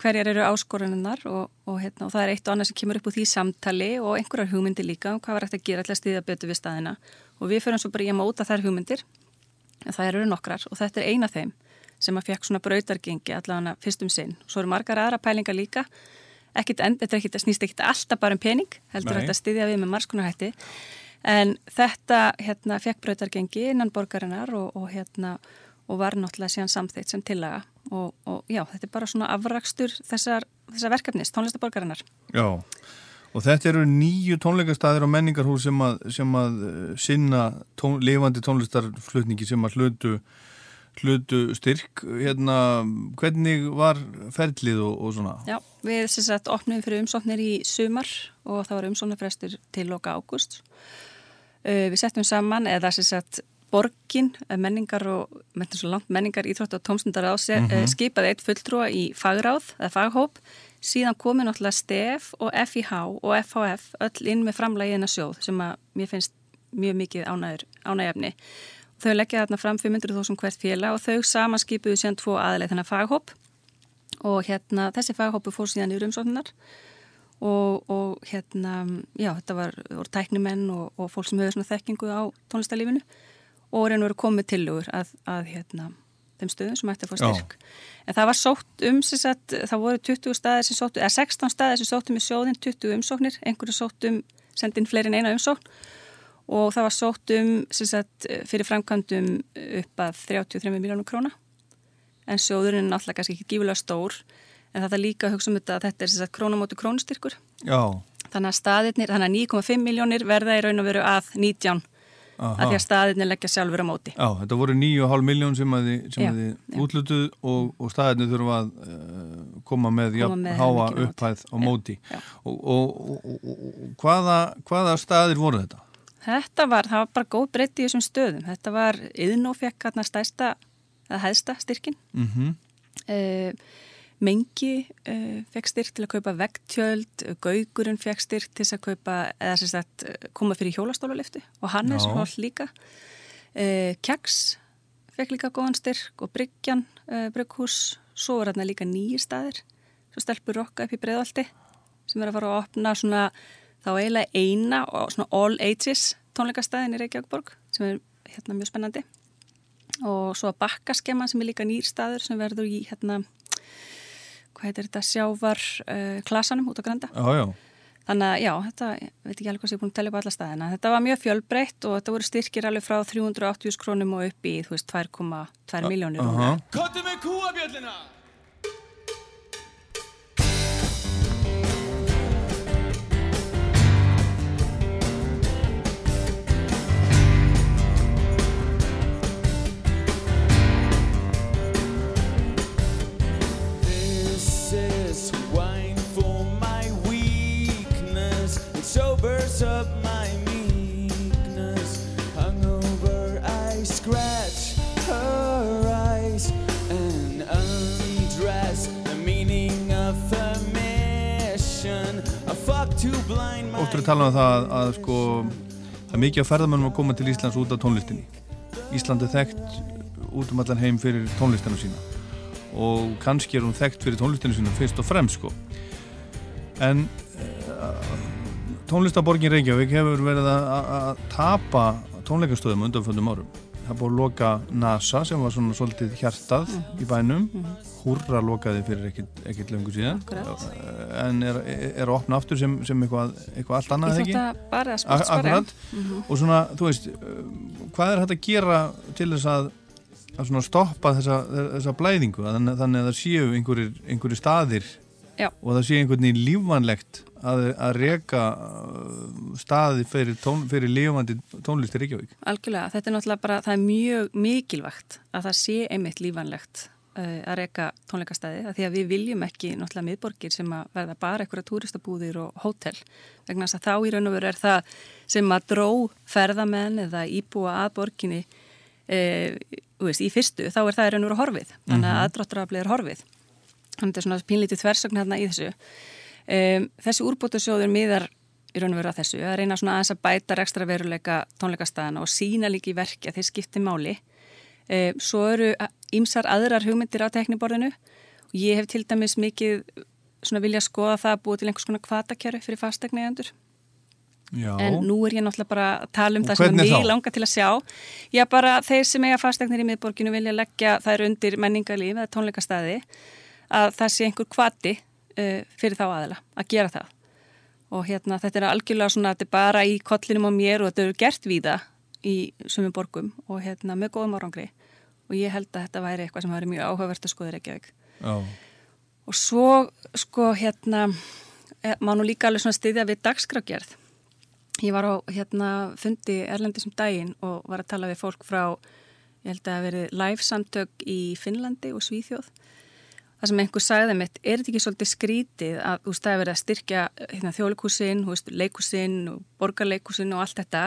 hverjar eru áskoruninnar og, og, hérna, og það er eitt og annað sem kemur upp úr því samtali og einhverjar hugmyndir líka um hvað var eftir að gera að stiðja betur við staðina. Og við fyrir svo bara í að móta þær hugmyndir. En það eru nokkrar og þetta er eina þeim sem að fekk svona brautargengi allavega fyrstum sinn. Svo eru margar aðra pælingar líka. Ekkit, en, þetta ekkit, snýst ekki alltaf bara um pening heldur Nei. þetta að styðja við með margskunarhætti en þetta hérna, fekk brautargengi innan borgarinnar og, og, hérna, og var náttúrulega síðan samþeitt sem tillaga og, og já, þetta er bara svona afrakstur þessar, þessar verkefnis, tónlistaborgarinnar Já, og þetta eru nýju tónleikastaðir og menningarhús sem að, sem að eh, sinna tón, lifandi tónlistarflutningi sem að hlutu, hlutu styrk. Hérna, hvernig var ferlið og, og svona? Já, við sem sagt opnum fyrir umsóknir í sumar og það var umsóknarfrestur til loka ágúst. Uh, við settum saman eða sem sagt borgin, eh, menningar og langt, menningar, íþrótt og tómstundar á mm skipaði eitt fulltrúa í fagráð eða faghóp, síðan komi náttúrulega STEF og FIH og FHF öll inn með framlægiðina sjóð sem að mér finnst mjög mikið ánæður, ánægjafni. Þau leggja þarna fram 500.000 hvert félag og þau saman skipuðu síðan tvo aðleið þennan faghóp. Og hérna þessi faghópu fór síðan í rumsóknar og, og hérna, já, þetta var, voru tæknimenn og, og fólk sem höfðu svona þekkingu á tónlistarlífinu og reynur verið komið tilugur að, að hérna, þeim stöðum sem ætti að fá Já. styrk. En það var sótt um, sagt, það voru 20 staðir sem sóttu, eða 16 staðir sem sóttu með sjóðin, 20 umsóknir, einhverju sótt um, sendin fleiri en eina umsókn og það var sótt um, sem sagt, fyrir framkvæmdum upp að 33 miljónum króna en sjóðurinn er náttúrulega kannski ekki gífulega stór en það er líka að hugsa um þetta að þetta er sem sagt krónamóti krónustyrkur. Já, þannig að staðirnir, þannig að 9,5 miljónir verða í raun og veru að 19 Aha. að því að staðirnir leggja sjálfur á móti. Já, þetta voru 9,5 miljón sem að þið, Já, að útlutuð og, og staðinni þurfa að uh, koma með, Koma með háa upphæð á móti. Og, og, og, og, hvaða, hvaða staðir voru þetta? Þetta var, það var bara góð breytti í þessum stöðum. Þetta var, Yðnó fekk hérna stærsta eða hæðsta styrkin Mm uh, Mengi uh, fekk styrk til að kaupa vegtjöld, Gaugurinn fekk styrk til að kaupa, eða sem sagt eh, koma fyrir hjólastóluliftu og Hannes Já. Holl líka. Uh, Kjaks fekk líka góðan styrk og Bryggjan, uh, Brygghús, svo var hérna líka nýjir staðir, svo stelpur rokka upp í Breiðvaldi sem er að fara að opna svona þá eiginlega eina og svona all ages tónleikastæðin í Reykjavíkborg sem er hérna mjög spennandi og svo að bakkaskemman sem er líka nýr staður sem verður í hérna hvað heitir þetta, sjávar uh, klasanum út á Granda. Já, já. Þannig að já, þetta, ég veit ekki alveg hvað sem ég er búin að tellja upp á alla staðina. Þetta var mjög fjölbreytt og þetta voru styrkir alveg frá 380 krónum og upp í, þú veist, 2,2 miljónir. Kottu með kúabjöllina Óttur að tala um það að, að sko það er mikið að ferðamönnum að koma til Íslands út af tónlistinni. Ísland er þekkt út um allan heim fyrir tónlistinu sína. Og kannski er hún þekkt fyrir tónlistinu sína fyrst og fremst sko. En uh, tónlistaborgin Reykjavík hefur verið að, tapa tónleikastöðum undanföndum árum. Það búið að loka NASA sem var svona svolítið hjartað í bænum Húrra lokaði fyrir ekkert, löngu síðan Akkurat. en er, er, að opna aftur sem, sem eitthvað, eitthvað allt annað ekki? Akkurat, Mhm. og svona, þú veist hvað er hægt að gera til þess að, að svona stoppa þessa, þessa blæðingu, þannig, þannig að það séu einhverjir, einhverjir staðir Já. og það séu einhvern veginn lífvanlegt að, að reka uh, staði fyrir, tón, fyrir lífandi tónlistir Reykjavík Algjörlega, þetta er náttúrulega bara, það er mjög mikilvægt að það sé einmitt lífanlegt að reyka tónleikastæði að því að við viljum ekki náttúrulega miðborgir sem að verða bara einhverja túristabúðir og hótel vegna þess að þá í raun og veru er það sem að dró ferðamenn eða íbúa að borginni uh, veist, í fyrstu, þá er það í raun og veru horfið þannig að Mhm. aðdráttarafli er horfið þannig að þetta er svona pínlítið þversögn hérna í þessu um, þessi úrbótasjóður miðar í raun og veru að þessu, að reyna svona aðeins að bæta rekstra veruleika tónleikastæðana og sína verki að þeir skipti máli. E, svo eru ímsar aðrar hugmyndir á tekniborðinu og ég hef til dæmis mikið svona vilja skoða það að búa til einhvers konar kvatakjöru fyrir fastegneigjandur. Já. En nú er ég náttúrulega bara að tala um Og það sem er þá? langar til að sjá. Já, bara þeir sem eiga fastegnir í miðborginu vilja leggja þær undir menningarlíf eða tónleikastæði að það sé einhver kvati uh, fyrir þá aðila að gera það. Og hérna þetta er algjörlega svona, þetta er bara í kollinum á mér og þetta eru gert víða í sumum borgum og hérna með góðum árangri. Og ég held að þetta væri eitthvað sem væri mjög áhugavert að skoða Reykjavík. Já. Og svo, sko, hérna, eh, má nú líka alveg svona styðja við dagskrágerð. Ég var á, hérna, fundi Erlendi sem daginn og var að tala við fólk frá, ég held að það verið live samtök í Finnlandi og Svíþjóð. Það sem einhver sagði mitt, er þetta ekki svolítið skrítið að þú er verið að styrkja hérna, þjólikúsin, leikúsin borgarleikúsin og allt þetta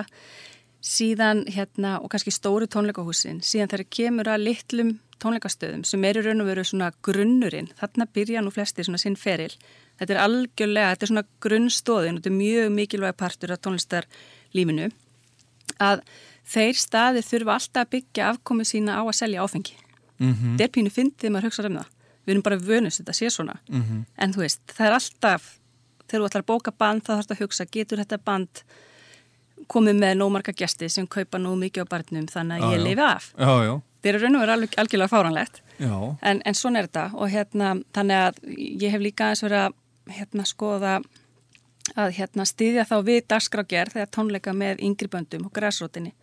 síðan hérna og kannski stóru tónleikahúsin, síðan þegar kemur að litlum tónleikastöðum sem eru raun og veru svona grunnurinn, þarna byrja nú flestir svona sinn feril. Þetta er algjörlega, þetta er svona grunnstóðin og þetta er mjög mikilvæg partur af tónlistarlífinu að þeir staðir þurfa alltaf að byggja afkomi sína á að selja áfengi. Mhm. Þetta er pínu fyndið maður hugsa um það. Við erum bara vönust þetta sé svona. Mhm. En þú veist, það er alltaf, þegar þú ætlar að bóka band, þá þarfst að hugsa, getur þetta band komið með nómarka gesti sem kaupa nú mikið á barnum þannig að ég lifi af. Já, já. Þetta er raun og verið alveg algjörlega fáranlegt. Já. En, en svona er þetta og hérna, þannig að ég hef líka aðeins verið að hérna, skoða að hérna, styðja þá við dagskrágerð þegar tónleika með yngri böndum og græsrótinni.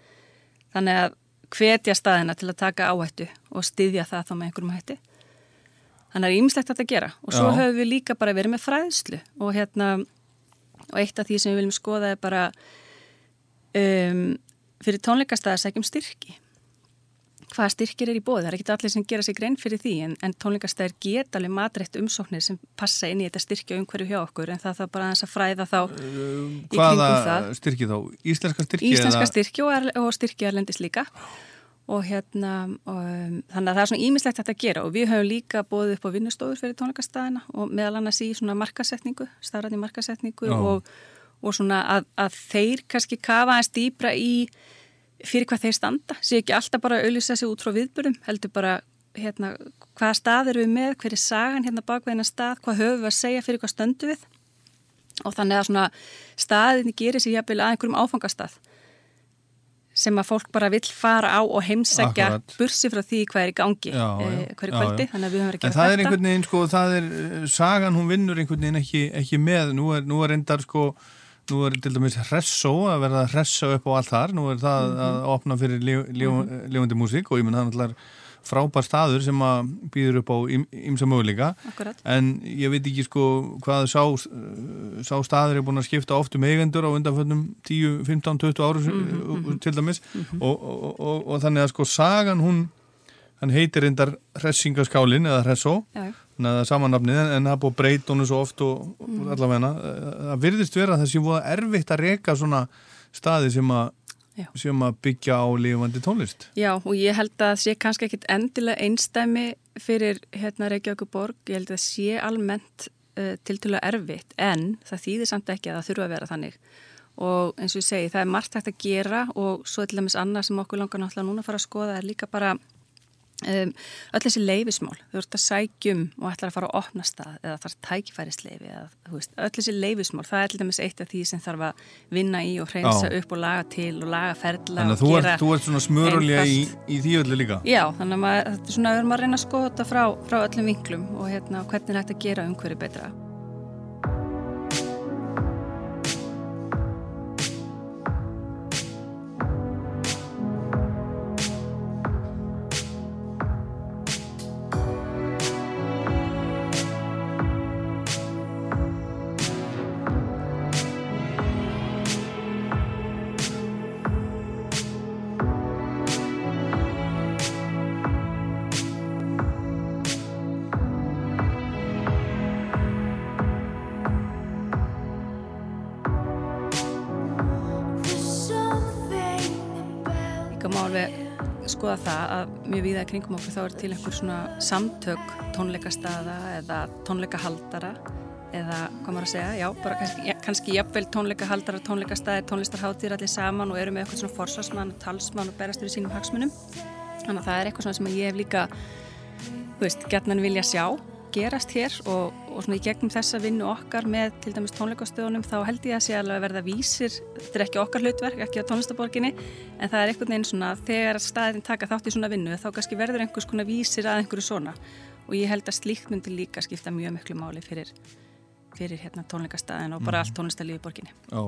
Þannig að hvetja staðina til að taka áhættu og styðja það þá með einhverjum hætti. Þannig að ímislegt þetta að gera og svo höfum við líka bara verið með fræðslu og hérna og eitt af því sem við viljum skoða er bara um, fyrir tónleikastæða sækjum styrki hvaða styrkir er í bóði. Það er ekki allir sem gera sig grein fyrir því en, en tónleikastæðir geta alveg matrætt umsóknir sem passa inn í þetta styrkja umhverju hjá okkur en það þarf bara að fræða þá í Hvaða styrki þá? Íslenska styrki? Íslenska eða- styrki og, erl- og styrki erlendis líka og hérna og, um, þannig að það er svona ímislegt að gera og við höfum líka bóðið upp á vinnustofur fyrir tónleikastæðina og meðal annars í svona markasetningu, starrandi markasetningu Já. og, og svona að, að þeir kannski kafa aðeins dýbra í fyrir hvað þeir standa, sé ekki alltaf bara að auðvisa sig út frá viðbörðum, heldur bara hérna, hvaða stað eru við með, hver er sagan hérna bakveðina stað, hvað höfum við að segja fyrir hvað stöndu við og þannig að svona staðinni gerir sér jafnvel að einhverjum áfangastað sem að fólk bara vill fara á og heimsækja Akkurat. bursi frá því hvað er í gangi Já, já, eh, hverju kvöldi, já. þannig að við höfum verið að En gera það er þetta. einhvern veginn, sko, það er, eh, sagan hún vinnur einhvern veginn ekki, ekki með, nú er, nú er endar, sko, nú er til dæmis hressó að verða að hressa upp á allt þar, nú er það Mhm. að opna fyrir líf, líf, lífandi músík og ég menn það er náttúrulega frábær staður sem að býður upp á ymsa möguleika, en ég veit ekki, sko, hvað sá, sá staður er búin að skipta oft um eigendur á undanföldum 10, 15, 20 árum Mhm, til dæmis. Og, og, og, og þannig að, sko, sagan hún hann heitir reyndar hressingaskálin eða hressó Að það er samanafnið en, það er búið að breyta honum svo oft og, og Mhm. allavegna það virðist vera að það sé voða erfitt að reka svona staði sem að sem að byggja á lifandi tónlist. Já, og ég held að sé kannski ekkit endilega einstæmi fyrir hérna Reykjavík borg, ég held að það sé almennt uh, tiltölulega erfitt en það þýðir samt ekki að það þurfa að vera þannig. Og eins og ég segi það er margt hægt að gera og svo til dæmis annað sem okkur langar náttúrulega núna að fara að skoða er líka bara um, öll þessi leifismál, þú ert að sækjum og ætlar að fara að opna stað eða þarf tækifærisleifi eða veist, öll þessi leifismál, það er til dæmis eitt af því sem þarf að vinna í og hreinsa Já. upp og laga til og laga ferla Þannig að þú ert, þú ert svona smörulja í, í því öllu líka Já, þannig að þetta er svona, við erum að reyna að skoða þetta frá, frá öllum vinklum og hérna, hvernig er að gera umhverju betra. Í kringum okkur þá er til einhver svona samtök tónleikastaða eða tónleikahaldara eða hvað maður að segja, já, bara kannski, kannski jafnvel tónleikahaldara, tónleikastaðir, tónlistarháttir allir saman og eru með eitthvað svona forsvarsmann og talsmann og berast fyrir sínum hagsmunum. Þannig að það er eitthvað svona sem ég hef líka, þú veist, getnan vilja sjá gerast hér og, og svona í gegnum þessa vinnu okkar með til dæmis tónleikastöðunum þá held ég að sé alveg að verða vísir þetta er ekki okkar hlutverk, ekki á tónlistaborginni en það er einhvern veginn svona þegar staðin taka þátt í svona vinnu þá kannski verður einhvers konar vísir að einhverju svona og ég held að slíkt myndi líka skipta mjög miklu máli fyrir, fyrir hérna tónleikastæðin og bara Mhm. allt tónlistarlífi í borginni. Já,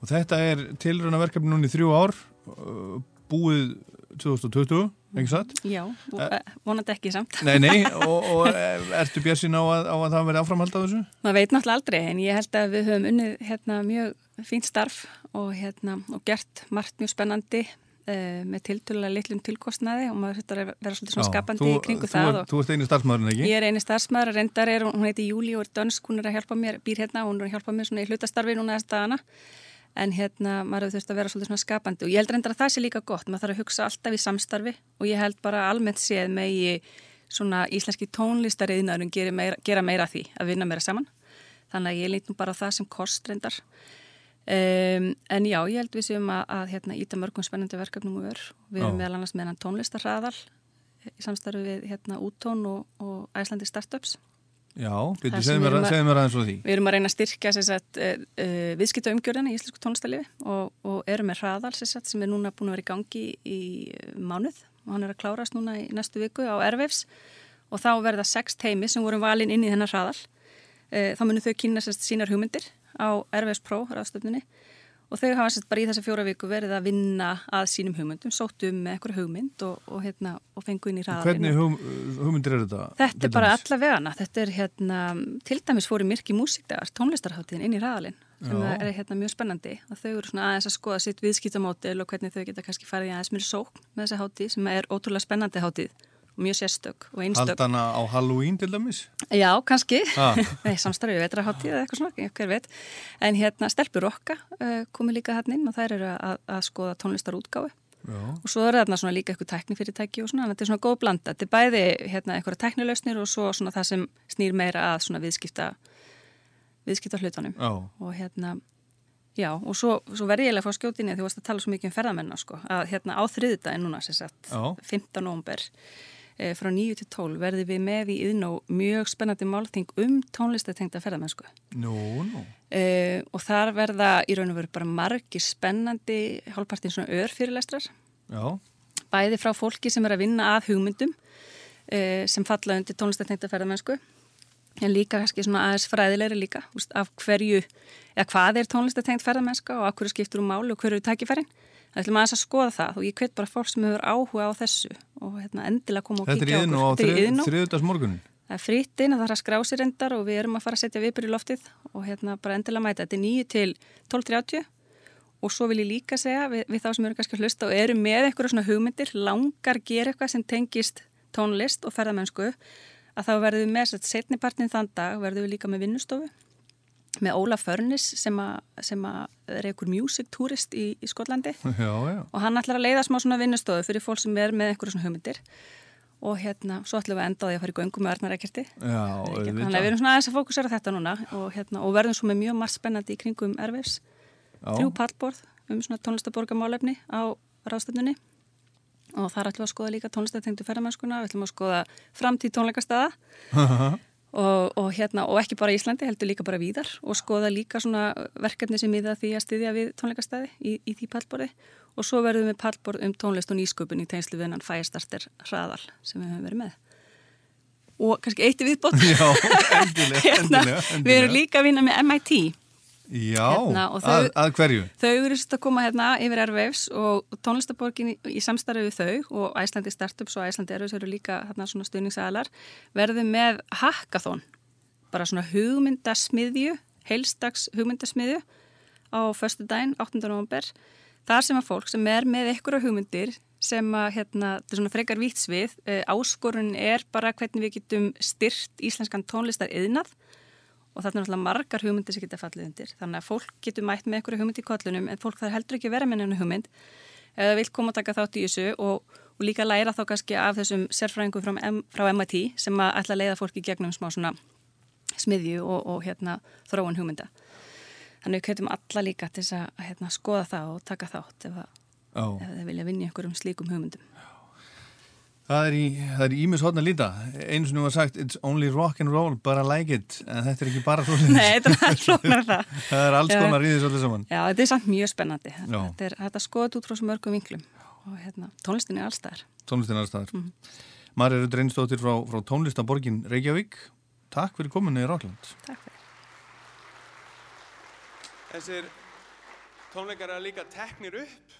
og þetta er tilruna verkefni núna í þrjú ár uh, búið 2020, ekki satt? Já, og, eh, vonandi ekki samt. Nei, nei, og, og eh, ertu björnsinn á, á að það verði áframhald á þessu? maður veit náttúrulega aldrei en ég held að við höfum unnið hérna, mjög fínt starf og, hérna, og gert margt mjög spennandi uh, með tiltölulega litlum tilkostnaði og maður þetta er að vera svolítið svona skapandi í kringu þú, það og Þú ert eini starfsmaðurinn, ekki? ég er eini starfsmaður að reyndar er, hún heiti Júli og er dönsk, hún er að hjálpa mér, býr hérna hún er að hjálpa mér svona í hlutastarfi núna þess dagana en hérna maður þurft að vera svolítið svona skapandi. Og ég held reyndar að það sé líka gott, maður þarf að hugsa alltaf í samstarfi. Og ég held bara almennt séð megi svona íslenski tónlistariðnaðurinn gera meira, gera meira því að vinna meira saman. Þannig að ég lít nú bara það sem kost reyndar. Um, en já, ég held við séum að, að hérna, íta mörgum spennandi verkefnum og ör við erum meðal annars með hann tónlistarraðal í samstarfi við hérna, Útón og, og Æslandi Startups Já, getur sem segð við mér, aðeins frá því. Við erum að reyna að styrkja uh, uh, viðskipta umgjörðina í íslensku tónlistalifi og, og erum með hraðal sagt, sem er núna búin að vera í gangi í uh, mánuð og hann er að klárast núna í næstu viku á Erveifs og þá verða sex teimi sem voru valin inn í þennan hraðal. Uh, þá munum þau kynna sagt, sínar hugmyndir á Erveifs Pro ráðstöfninni og þau hafa bara í þessa fjóra viku verið að vinna að sínum hugmyndum, sóttu um með eitthvað hugmynd og, og, hérna, og fengu inn í hraðalinn. Hvernig hug, hugmyndir er þetta? Þetta er bara dæmis? alla vegana. Þetta er hérna, til dæmis fóru Mirki Músikdagar, tónlistarháttíðin inn í ræðalinn sem Já. er hérna mjög spennandi og þau eru aðeins að skoða sitt viðskiptamódel og hvernig þau geta kannski farið aðeins mér sókn með þessa háttíð sem er ótrúlega spennandi háttíð og mjög sérstök og einstök. Haldana á Halloween til dæmis? Já, kannski. Ah. Nei, samstarfið vetraháttíð eða eitthvað svona, hver veit. En hérna, Stelpur Rokka uh, komið líka hann inn og þær eru að, að skoða tónlistarútgáfi. Já. Og svo er þarna svona líka eitthvað tæknifyrirtæki og svona, að þetta er svona góð blanda. Þetta er bæði hérna eitthvað tæknilausnir og svo svona það sem snýr meira að svona viðskipta, viðskipta hlutunum. Já. Og hérna, já, og svo, svo verði ég að fá skjótinni því þú varst að tala svo mikið um ferðamennar, sko, að hérna á þriðdæðin núna, sem sagt, Já. 15. nómber, eh, frá 9 til 12 verði við með í yðnó mjög spennandi málþing um tónlistatengda ferðamennsku. Nú, nú. Uh, og þar verða í raun og veru bara margir spennandi hálfpartin svona örfyrirlestrar Já. bæði frá fólki sem er að vinna að hugmyndum uh, sem falla undir tónlistatengta ferðamennsku en líka kannski svona aðeins fræðilegri líka úst, af hverju, eða hvað er tónlistatengt ferðamennska og af hverju skiptur um máli og hverju er tækifærin Það ætlum aðeins að skoða það og ég hvet bara fólk sem hefur áhuga á þessu og hérna, endilega koma og kíkja á og á okkur. Þetta er í Iðnó. þriðdags morgunin. Það er frýtt inn að það er að skrá sér endar og við erum að fara að setja í loftið og hérna bara endilega mæta. Þetta er 9 til 12.30 og svo vil ég líka segja við, við þá sem eru kannski að hlusta og eru með eitthvað svona hugmyndir, langar gera eitthvað sem tengist tónlist og ferðamennsku að þá verðum við með setnipartin þann dag, verðum við líka með vinnustofu með Ólaf Förnis sem að, sem að er einhver music tourist í, í Skotlandi. Já, já. og hann ætlar að leiða smá svona vinnustofu fyrir fólk sem er með einhverju svona hugmyndir. Og hérna, svo ætlum við að enda á því að fara í göngum með Arnarækjarti Já, þannig að við erum svona aðeins að fókusera þetta núna og, hérna, og verðum svo með mjög margt spennandi í kringum Já. þrjú pallborð um svona tónlistaborgamálefni á ráðstöndunni og þar ætlum við að skoða líka tónlistatengdu ferðamennskuna, við ætlum að skoða framtíð tónleikastaða og, og, hérna, og ekki bara í Íslandi, heldur líka bara víðar. Og skoða líka svona verkefni sem miða því að styðja við tónleikastæði í, í því pallborði. Og svo verðum við pallborð um tónlist og nýsköpun í tengslu við hennan fæstartir hraðal sem við höfum verið með. Og kannski eitt í viðbót. Já, endilega, hérna, endilega, við endilega. erum líka að vinna með MIT Já, Hérna, þau- að, að hverju? Þau eru sérst að koma hérna yfir Airwaves og tónlistaborgin í, í samstarfi við þau og Æslandi Startups og Æslandi Airwaves eru líka hérna svona stuðningsaðalar verðum með hackathon bara svona hugmyndasmiðju heilstags hugmyndasmiðju á föstu daginn, 8. november þar sem að fólk sem er með einhverja hugmyndir sem að hérna, þetta er svona frekar vítsvið, eh, áskorun er bara hvernig við getum styrt íslenskan tónlistar yðnað og þarna er náttúrulega margar hugmyndir sem geta fallið undir. Þannig að fólk getur mætt með einhverju hugmynd í kollunum en fólk þarf heldur ekki að vera með henni hugmynd. Eða vil koma að taka þátt í þessu og, og líka læra þá kannski af þessum sérfræðingum frá, frá MIT sem að ætla að leiða fólki gegnum smá svona smiðju og, og hérna þróun hugmynda. Þannig við kveitum alla líka til að hérna, skoða það og taka þátt ef, að, ef þið vilja vinna í einhverjum slíkum hugmyndum Það er í, það er í ímis hodna líta. Einu sem var sagt, it's only rock and roll, but I like it. En þetta er ekki bara svo Nei, þetta er alls konar það. Það er alls konar í þessu öllu saman. Já, þetta er samt mjög spennandi Já. þetta er þetta er skoðað út frá svo mörgum vinklum og hérna, tónlistin er allstaðar Tónlistin aðstæðar. Mm Mhm. -hmm. Marja Rud Reynsdóttir frá, frá tónlistaborgin Reykjavík. Takk fyrir kominu í Rockland. Takk fyrir Þessir tónleikar er líka teknir upp.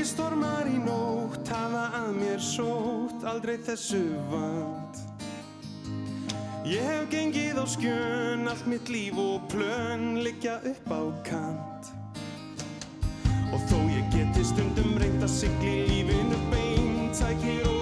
Engi stormar í nótt hafa að mér sótt aldrei þessu vand Ég hef gengið á skjön allt mitt líf og plön liggja upp á kant. Og þó ég geti stundum reynt að sigli lífinu beint tækir og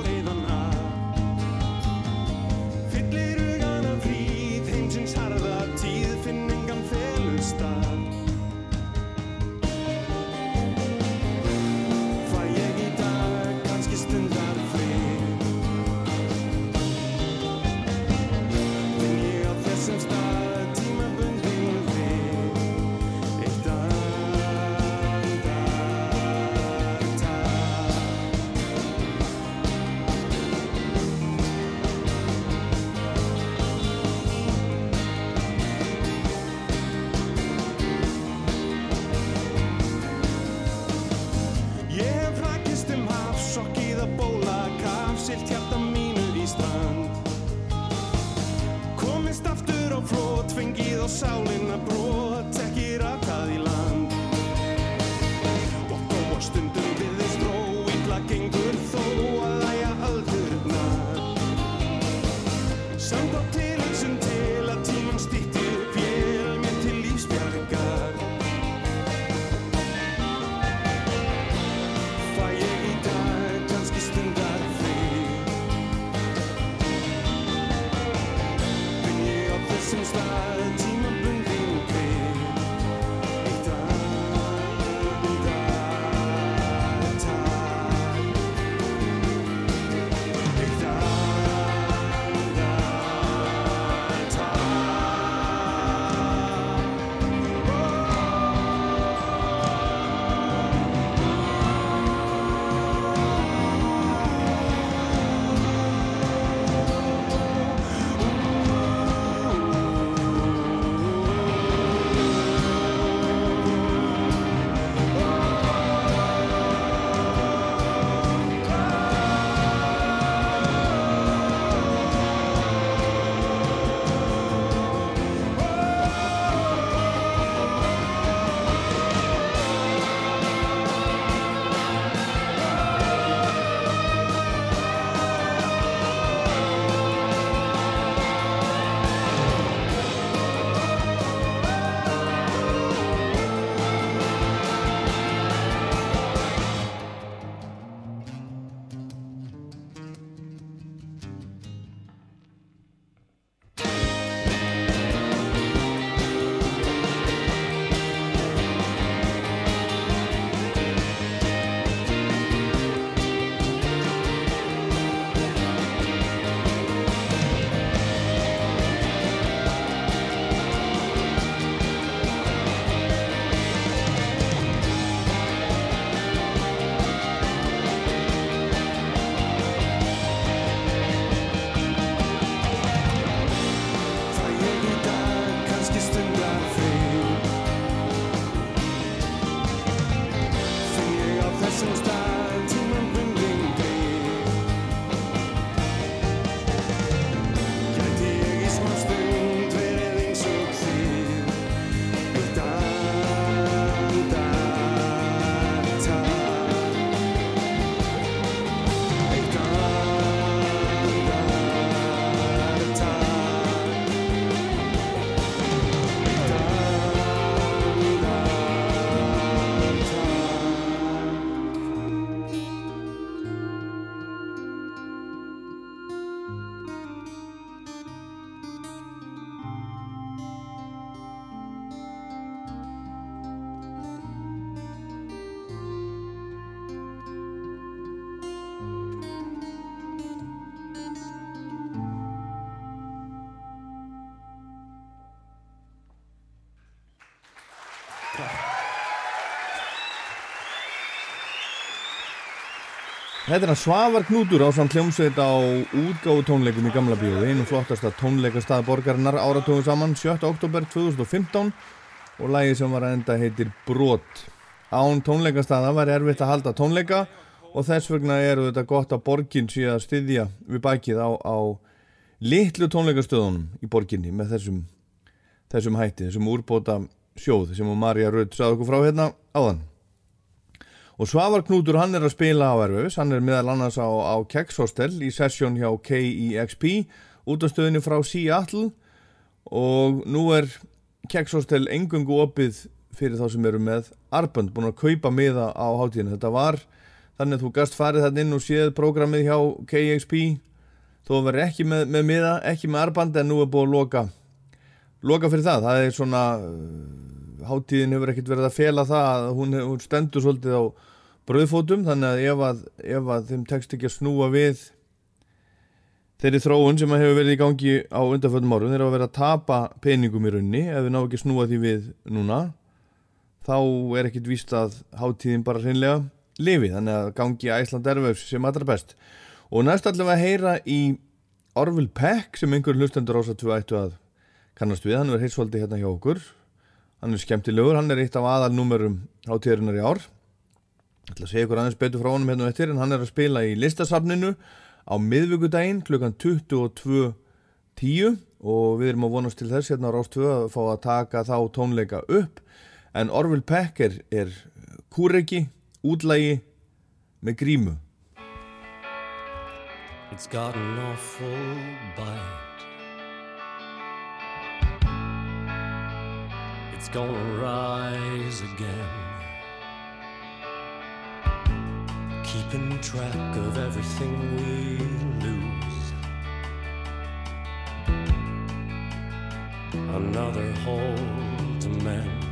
Þetta er hann Svavar Knútur á samt hljómsveit á útgáfu tónleikum í Gamla bíói, einu flottasta tónleikastað borgarinnar áratugum saman 7. oktober 2015 og lagi sem var að enda heitir Brot. Án tónleikastaða var erfitt að halda tónleika og þess vegna eru þetta gott að borgin sé að styðja við bakið á, á litlu tónleikastöðunum í borginni með þessum, þessum hætti, þessum úrbóta sjóð sem Marja Rödd sagði okkur frá hérna áðan. Og Svavar Knútur hann er að spila á Erfus, hann er meðal annars á, á Keks Hostel í sessjón hjá KEXP út á stöðinu frá Seattle. Og nú er Keks Hostel engungu opið fyrir þá sem eru með arbönd, búin að kaupa miða á hátíðinu. Þetta var þannig að þú gast farið þarna inn og séð prógramið hjá KEXP þó verður ekki með, með miða, ekki með arband en nú er búin að loka loka fyrir það, það er svona hátíðin hefur ekkert verið að fela það að hún, hún stendur svolítið á bröðfótum þannig að ef að, ef að þeim tekst ekki að snúa við þeirri þróun sem hefur verið í gangi á undanföldum árum þeir eru að vera að tapa peningum í raunni ef við ná ekki að snúa því við núna þá er ekkert víst að hátíðin bara hreinlega lifi þannig að gangi Æsland Erfjöfs sem allra best. Og næst allavega að heyra í Orville Peck sem einhver hlustendur ás að þú ættu að kannast við, hann er heilsvaldi hérna hjá okkur. Hann er skemmtilegur, hann er eitt af aðalnúmerum hátíðarinnar í ár ætla að segja ykkur aðeins betur frá honum hérna eftir en hann er að spila í listasafninu á miðvíkudaginn klukkan 22.10 og við erum að vonast til þess hérna á Rástvö að fá að taka þá tónleika upp en Orville Peck er, er kúreki, útlægi með grímu It's got an awful bite. It's gonna rise again. Keeping track of everything we lose. Another hole to mend.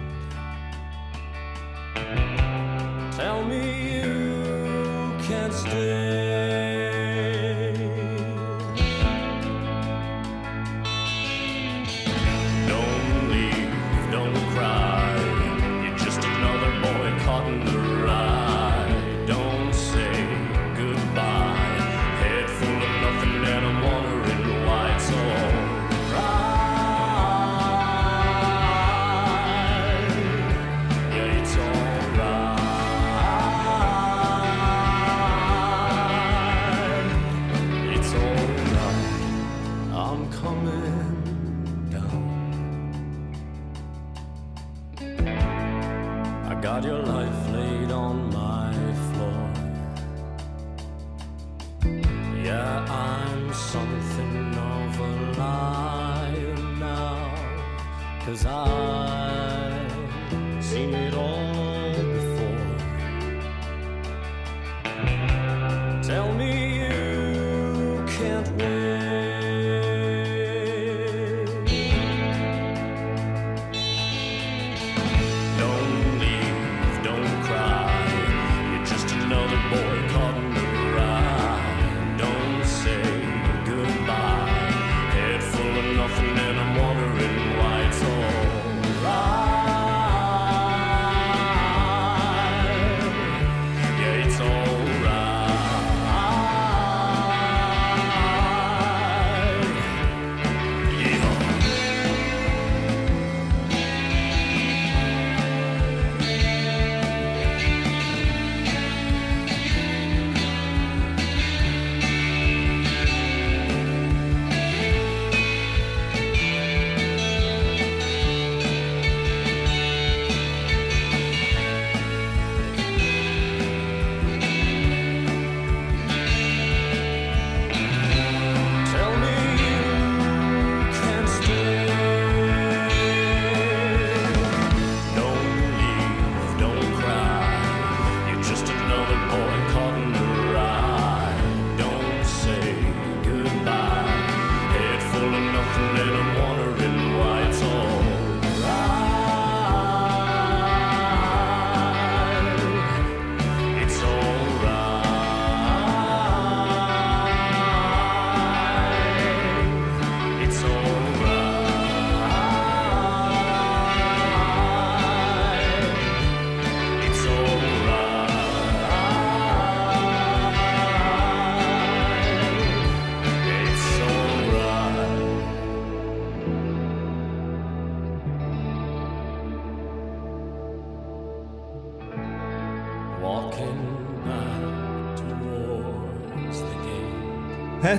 Tell me you can't stay.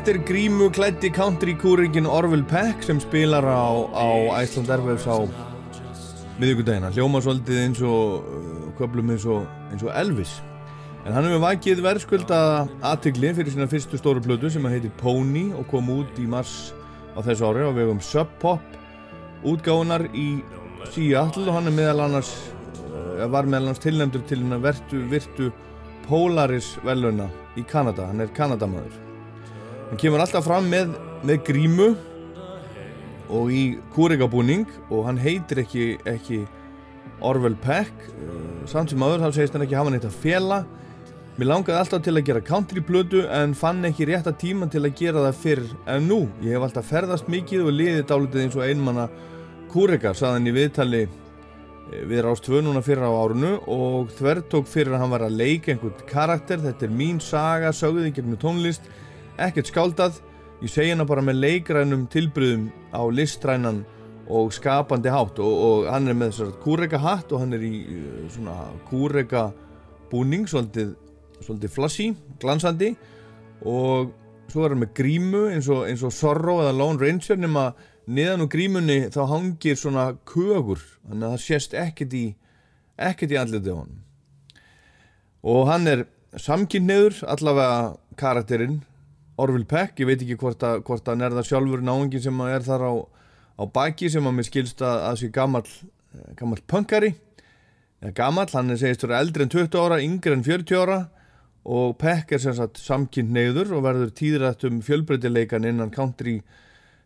Þetta er grímu klætti country kúringin Orville Peck sem spilar á, á Iceland Airwaves á miðugudagina. Hljóma svolítið eins og uh, köflum eins og, eins og Elvis. En hann hefur vakið verðskulda aðtigli fyrir sína fyrstu stóru plötu sem heitir Pony og kom út í mars á þessu ári á vegum Sub Pop útgáfunar í Seattle og hann meðal annars uh, var meðal annars tilnæmdur til hérna vertu, virtu Polaris veluna í Kanada. Hann er Kanadamaður. Hann kemur alltaf fram með, með grímu og í kúrikabúning og hann heitir ekki, ekki Orwell Peck uh, samt sem aður þá segist hann ekki hafa neitt að fela Mér langaði alltaf til að gera countryplötu en fann ekki rétta tíma til að gera það fyrr en nú. Ég hef alltaf ferðast mikið og liðið dálítið eins og einmanna kúrika, saðan í viðtali eh, við Rást 2 núna fyrra á árunu og þvertók fyrir að hann var að leika einhvern karakter. Þetta er mín saga, sögðið gegnum tónlist, ekkert skáldað. Ég segi hana bara með leikrænum tilbyrðum á listrænan og skapandi hátt. Og, og hann er með þessar kúreka hatt og hann er í uh, svona kúreka búning, svolítið svolítið flashy, glansandi. Og svo er hann með grímu eins og, eins og Zorro eða Lone Ranger. Nema niðan úr grímunni þá hangir svona kögur. Þannig að það sést ekkert í ekkert í andlitið á hann og hann er samkynniður allavega karakterinn Orville Peck, ég veit ekki hvort að, hvort að nærða sjálfur náungin sem er þar á, á baki sem að mér skilst að, að sé gammal gammal punkari. Eða gammal, hann er segist vera eldri en 20 ára, yngri en 40 ára og Peck er sem sagt samkynnt neyður og verður tíðrætt um fjölbreytileikan innan country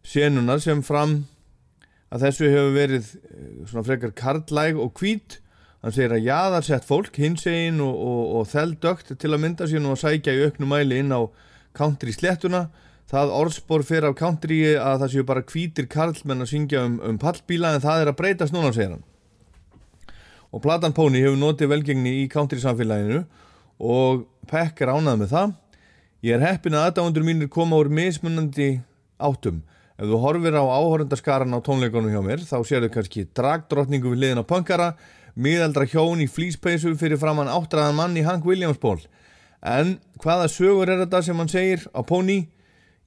senunar sem fram að þessu hefur verið eh, svona frekar karlæg og hvít. Hann segir að jaðarsett fólk hinsegin og, og, og þeldögt til að mynda sín og að sækja í auknum mæli inn á country slettuna það orðspor fyrir af country að það séu bara hvítir karlmenn að syngja um, um pallbíla en það er að breytast núna segir hann. Og Platan Pony hefur notið velgengni í country samfélaginu og Peck er ánað með það. Ég er heppin að aðdáðundur mínir koma úr mismunandi áttum. Ef þú horfir á áhorundaskaran á tónleikunum hjá mér þá sérðu kannski dragdrottningu við liðin á punkara miðaldra hjón í flýspeysu fyrir framann áttræðan mann í Hank Williams ból en hvaða sögur er þetta sem hann segir? Á Pony?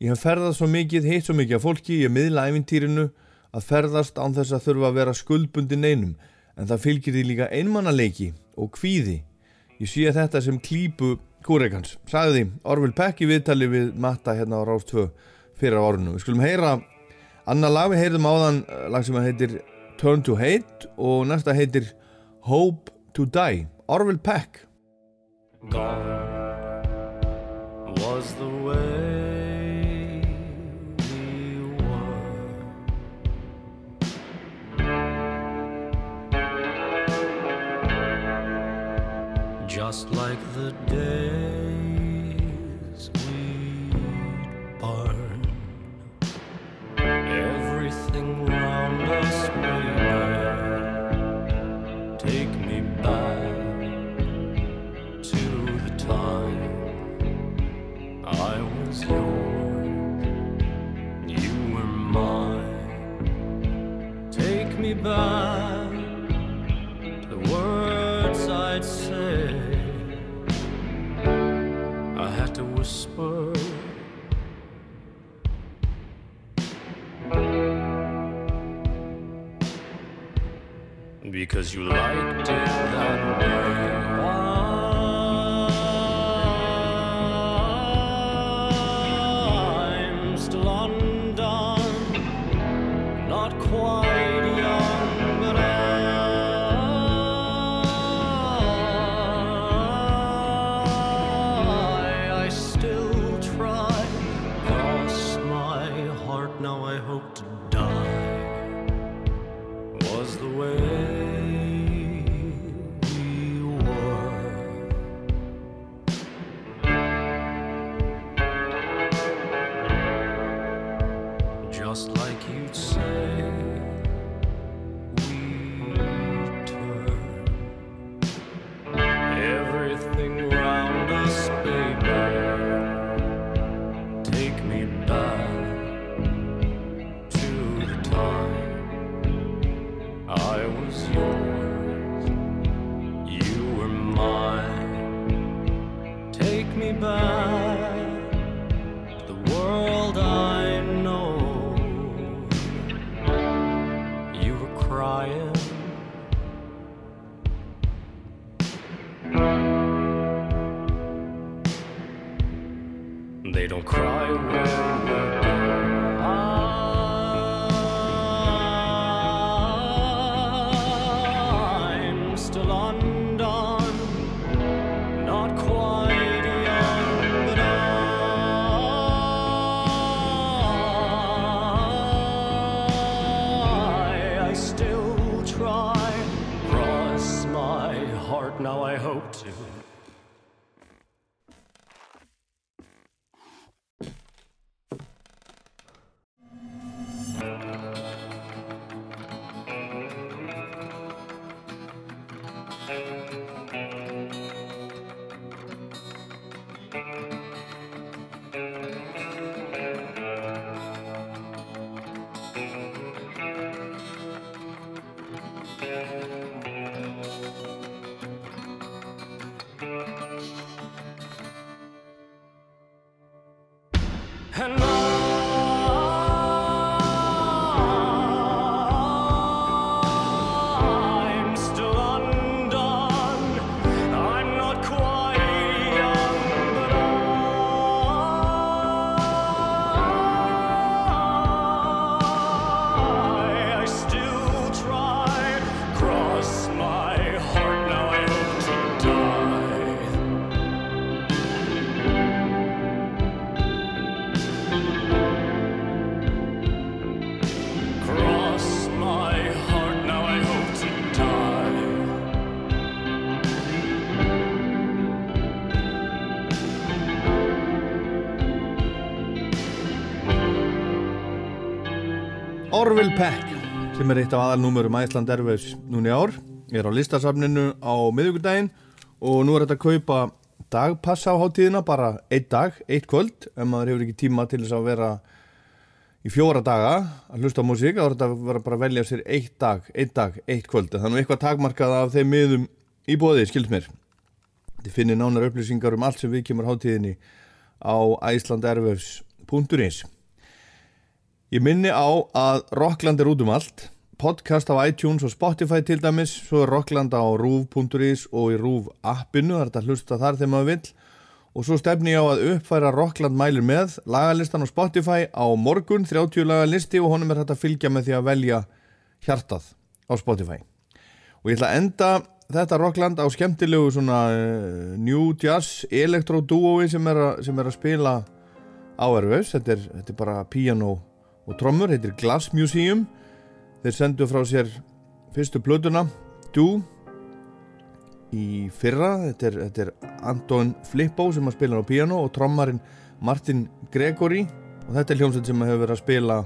Ég hef ferðast svo mikið, hitt svo mikið af fólki ég miðla æfintýrinu að ferðast án þess að þurfa að vera skuldbundin einum en það fylgir því líka einmannaleiki og kvíði. Ég sé þetta sem klípu kúreikans sagði Orville Peck í viðtali við Matta hérna á Rás 2 fyrir árunum við skulum heyra annar lag. Við heyrðum áðan eh, lag sem heitir Turn to Hate og næsta heitir Hope to Die. Orville Peck. Gone was the way we were. Just like the days back the words I'd say. I had to whisper. Because you liked it that way. I was yours, you were mine. Take me back. Orville Peck sem er eitt af aðalnúmurum Æsland Airways núni ár er á listasafninu á miðugudaginn og nú er þetta að kaupa dagpassa á hátíðina bara eitt dag, eitt kvöld ef maður hefur ekki tíma til þess að vera í fjóra daga að hlusta á músík þá er þetta að vera bara að velja sér eitt dag, eitt dag, eitt kvöld. Þannig eitthvað takmarkað af þeim miðum í bóði, skild mér. Þið finnir nánar upplýsingar um allt sem við kemur hátíðinni á icelandairwaves.is Ég minni á að Rockland er út um allt, podcast á iTunes og Spotify til dæmis, svo er Rockland á rúf.is og í rúf appinu, það er að hlusta þar þegar maður vill. Og svo stefni ég á að uppfæra Rockland mælir með lagalistan á Spotify á morgun, 30 lagalisti og honum er þetta að fylgja með því að velja hjartað á Spotify. Og ég ætla að enda þetta Rockland á skemmtilegu svona uh, New Jazz Electro Duoi sem er, að, sem er að spila á Erfus, þetta þetta er bara piano og trommur, heitir Glass Museum. Þeir sendu frá sér fyrstu plötuna Do í fyrra. Þetta er, þetta er Anton Flippo sem að spila á piano og trommarinn Martin Gregory og þetta er hljómsveit sem hefur verið að spila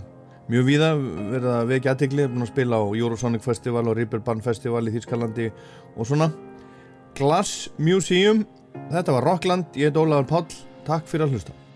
mjög víða, verið að vekja aðtegli búin að spila á Eurosonic Festival og Ripperbahn Festival í Þýskalandi og svona. Glass Museum þetta var Rockland, ég heit Ólafur Páll. Takk fyrir að hlusta